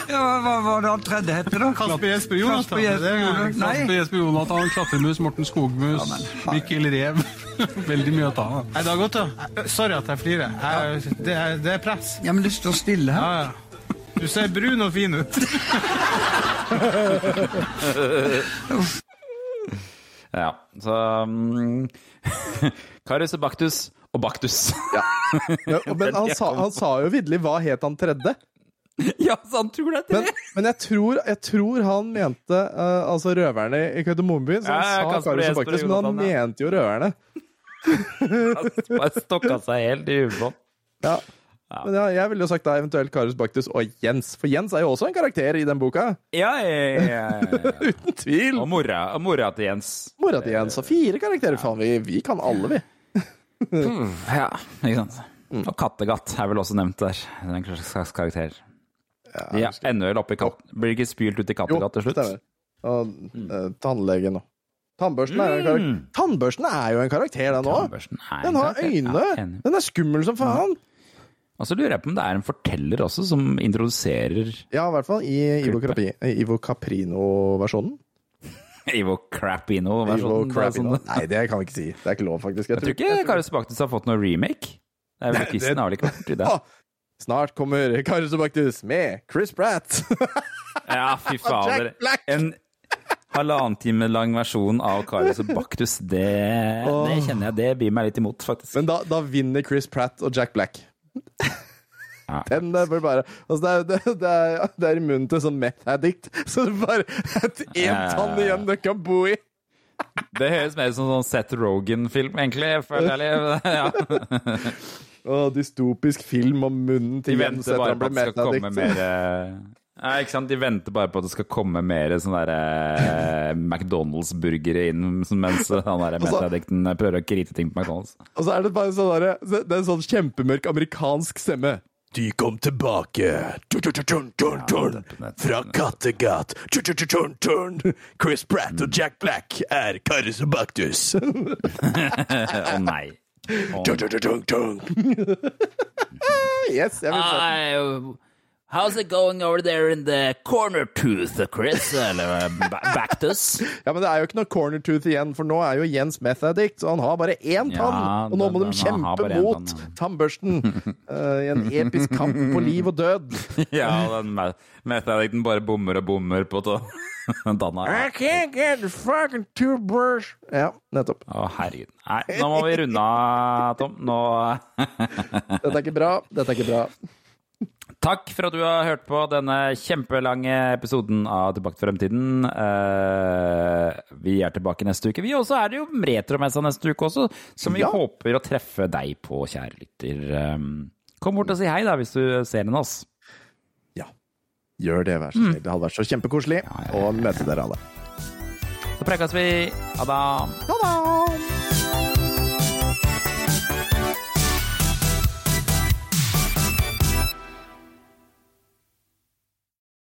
Ja, hva var det han tredje het, da? Kasper Jesper Jonathan. Kasper Jesper Jonathan. Klatremus, Morten Skogmus, Mikkel Rev. Veldig mye å ta av. Nei, godt, da. sorry at jeg flirer. Jeg, det, er, det er press. Ja, men du står stille her. Ja, ja. Du ser brun og fin ut. Ja, så um, Karius og Baktus og Baktus. Ja, men han sa, han sa jo vidderlig hva het han tredje. ja, så han tror det er Men, men jeg, tror, jeg tror han mente uh, altså røverne i Køddemoenbyen. Så han Ja, sa Karius og Baktus, men han ja. mente jo røverne. Bare stokka seg helt i huet Ja. Ja. Men ja, jeg ville jo sagt da eventuelt Karius Baktus og Jens, for Jens er jo også en karakter i den boka. Ja, ja, ja, ja, ja. Uten tvil. Og mora, og mora til Jens. Mora til Jens og fire karakterer. Faen, vi, vi kan alle, vi. Ja, ikke sant. Og Kattegatt er vel også nevnt der. Den slags karakter. Ja, er ennå oppe i katten. Blir ikke spylt ut i Kattegat til slutt? stemmer. Og eh, tannlegen òg. Tannbørsten en. Tannbørsten er jo en karakter, den òg. Den har øyne. Ja. Den er skummel som faen. Og så lurer jeg på om det er en forteller også, som introduserer Ja, i hvert fall i Ivo, Capri, Ivo Caprino-versjonen. Ivo Crapino versjonen er Crapino. sånn- Nei, det kan vi ikke si. Det er ikke lov, faktisk. Jeg tror ikke Karius Baktus har fått noe remake. Det er vel det- har vel ikke vært i det? Snart kommer Karius og Baktus med Chris Pratt. Ja, fy fader. En halvannen time lang versjon av Karius og Baktus, det, det kjenner jeg det byr meg litt imot, faktisk. Men da, da vinner Chris Pratt og Jack Black. Ja. Den der bare, bare altså det, er, det, det, er, det er i munnen til sånn meth addict, så det bare et én tann igjen du kan bo i. Det høres mer ut som sånn Seth Rogan-film, egentlig. føler jeg. Ja. Og dystopisk film om munnen til Jens venter etter bare han på ble at det skal komme mer Nei, ikke sant? De venter bare på at det skal komme mer sånne der, eh, McDonald's-burgere inn mens han der Altså- meth-addicten prøver å krite ting på McDonald's. Og så er det bare sånn der, Det er en sånn kjempemørk amerikansk stemme. De kom tilbake fra Kattegat. Chris Pratt og Jack Black er Karius og Baktus. Å nei. Tun, tun, tun. Yes, jeg vil se den. how's it going over there in the corner tooth, Chris? Eller Bactus? Ja, men det er jo ikke noe corner tooth igjen, for nå er jo Jens meth addict, så han har bare én Ja, tann. og nå må de kjempe mot tann, tannbørsten uh, i en episk kamp på liv og død. Ja, den me- meth-addicten bare bommer og bommer på tanna. I can't get the fucking toothbrush. Ja, nettopp. Å, herregud. Nei, nå må vi runde av, Tom. Nå Dette er ikke bra. Dette er ikke bra. Takk for at du har hørt på denne kjempelange episoden av Tilbake til fremtiden. Eh, vi er tilbake neste uke. Vi også er det jo retromessa neste uke også, som vi Ja. håper å treffe deg på, kjære lytter. Um, kom bort og si hei, da, hvis du ser en av oss. Gjør det, vær så snill. Det hadde vært så kjempekoselig Ja, ja, ja, å møte dere alle. Så prekes vi. Ha det!